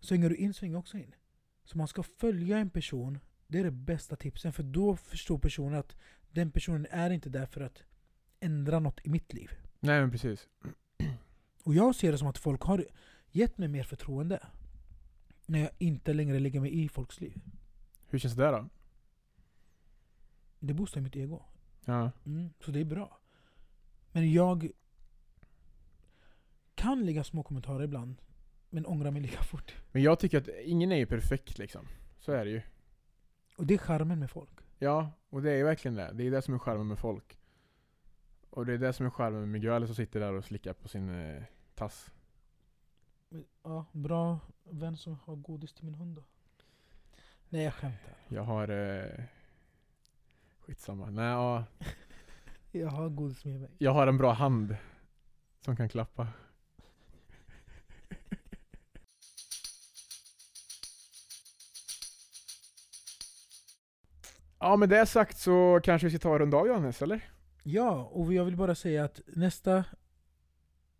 Svänger du in, svänger jag också in. Så man ska följa en person, det är det bästa tipsen. För då förstår personen att den personen är inte där för att ändra något i mitt liv.
Nej men precis. [CLEARS THROAT]
Och jag ser det som att folk har gett mig mer förtroende. När jag inte längre lägger mig i folks liv.
Hur känns det där då?
Det boostar mitt ego.
Ja.
Mm, så det är bra. Men jag kan lägga små kommentarer ibland. Men ångrar mig lika fort.
Men jag tycker att ingen är ju perfekt liksom. Så är det ju.
Och det är charmen med folk.
Ja, och det är verkligen det. Det är det som är charmen med folk. Och det är det som är charmen med Miguel som sitter där och slickar på sin eh, tass.
Ja, bra vän som har godis till min hund då. Nej jag skämtar.
Jag har... Eh, skitsamma. Nej, ja, [LAUGHS]
Jag har godis med mig.
jag har en bra hand. Som kan klappa. [LAUGHS] Ja med det sagt så kanske vi ska ta och runda av Johannes, eller?
Ja, och jag vill bara säga att nästa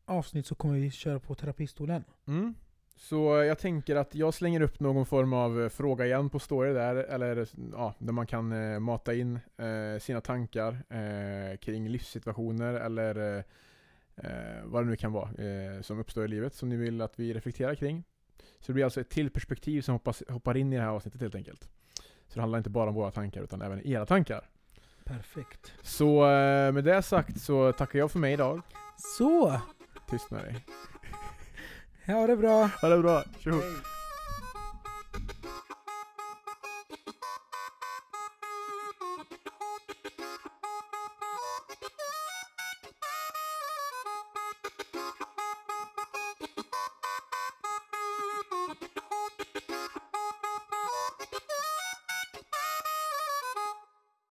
avsnitt så kommer vi köra på terapistolen.
Mm. Så jag tänker att jag slänger upp någon form av eh, fråga igen på story där, eller ja, där man kan eh, mata in eh, sina tankar eh, kring livssituationer eller eh, eh, vad det nu kan vara eh, som uppstår i livet som ni vill att vi reflekterar kring. Så det blir alltså ett till perspektiv som hoppas, hoppar in i det här avsnittet helt enkelt. Så det handlar inte bara om våra tankar utan även era tankar.
Perfekt.
Så eh, med det sagt så tackar jag för mig idag.
Så!
Tyst med dig.
Ha det bra!
Ha det bra, tjo!
Hej.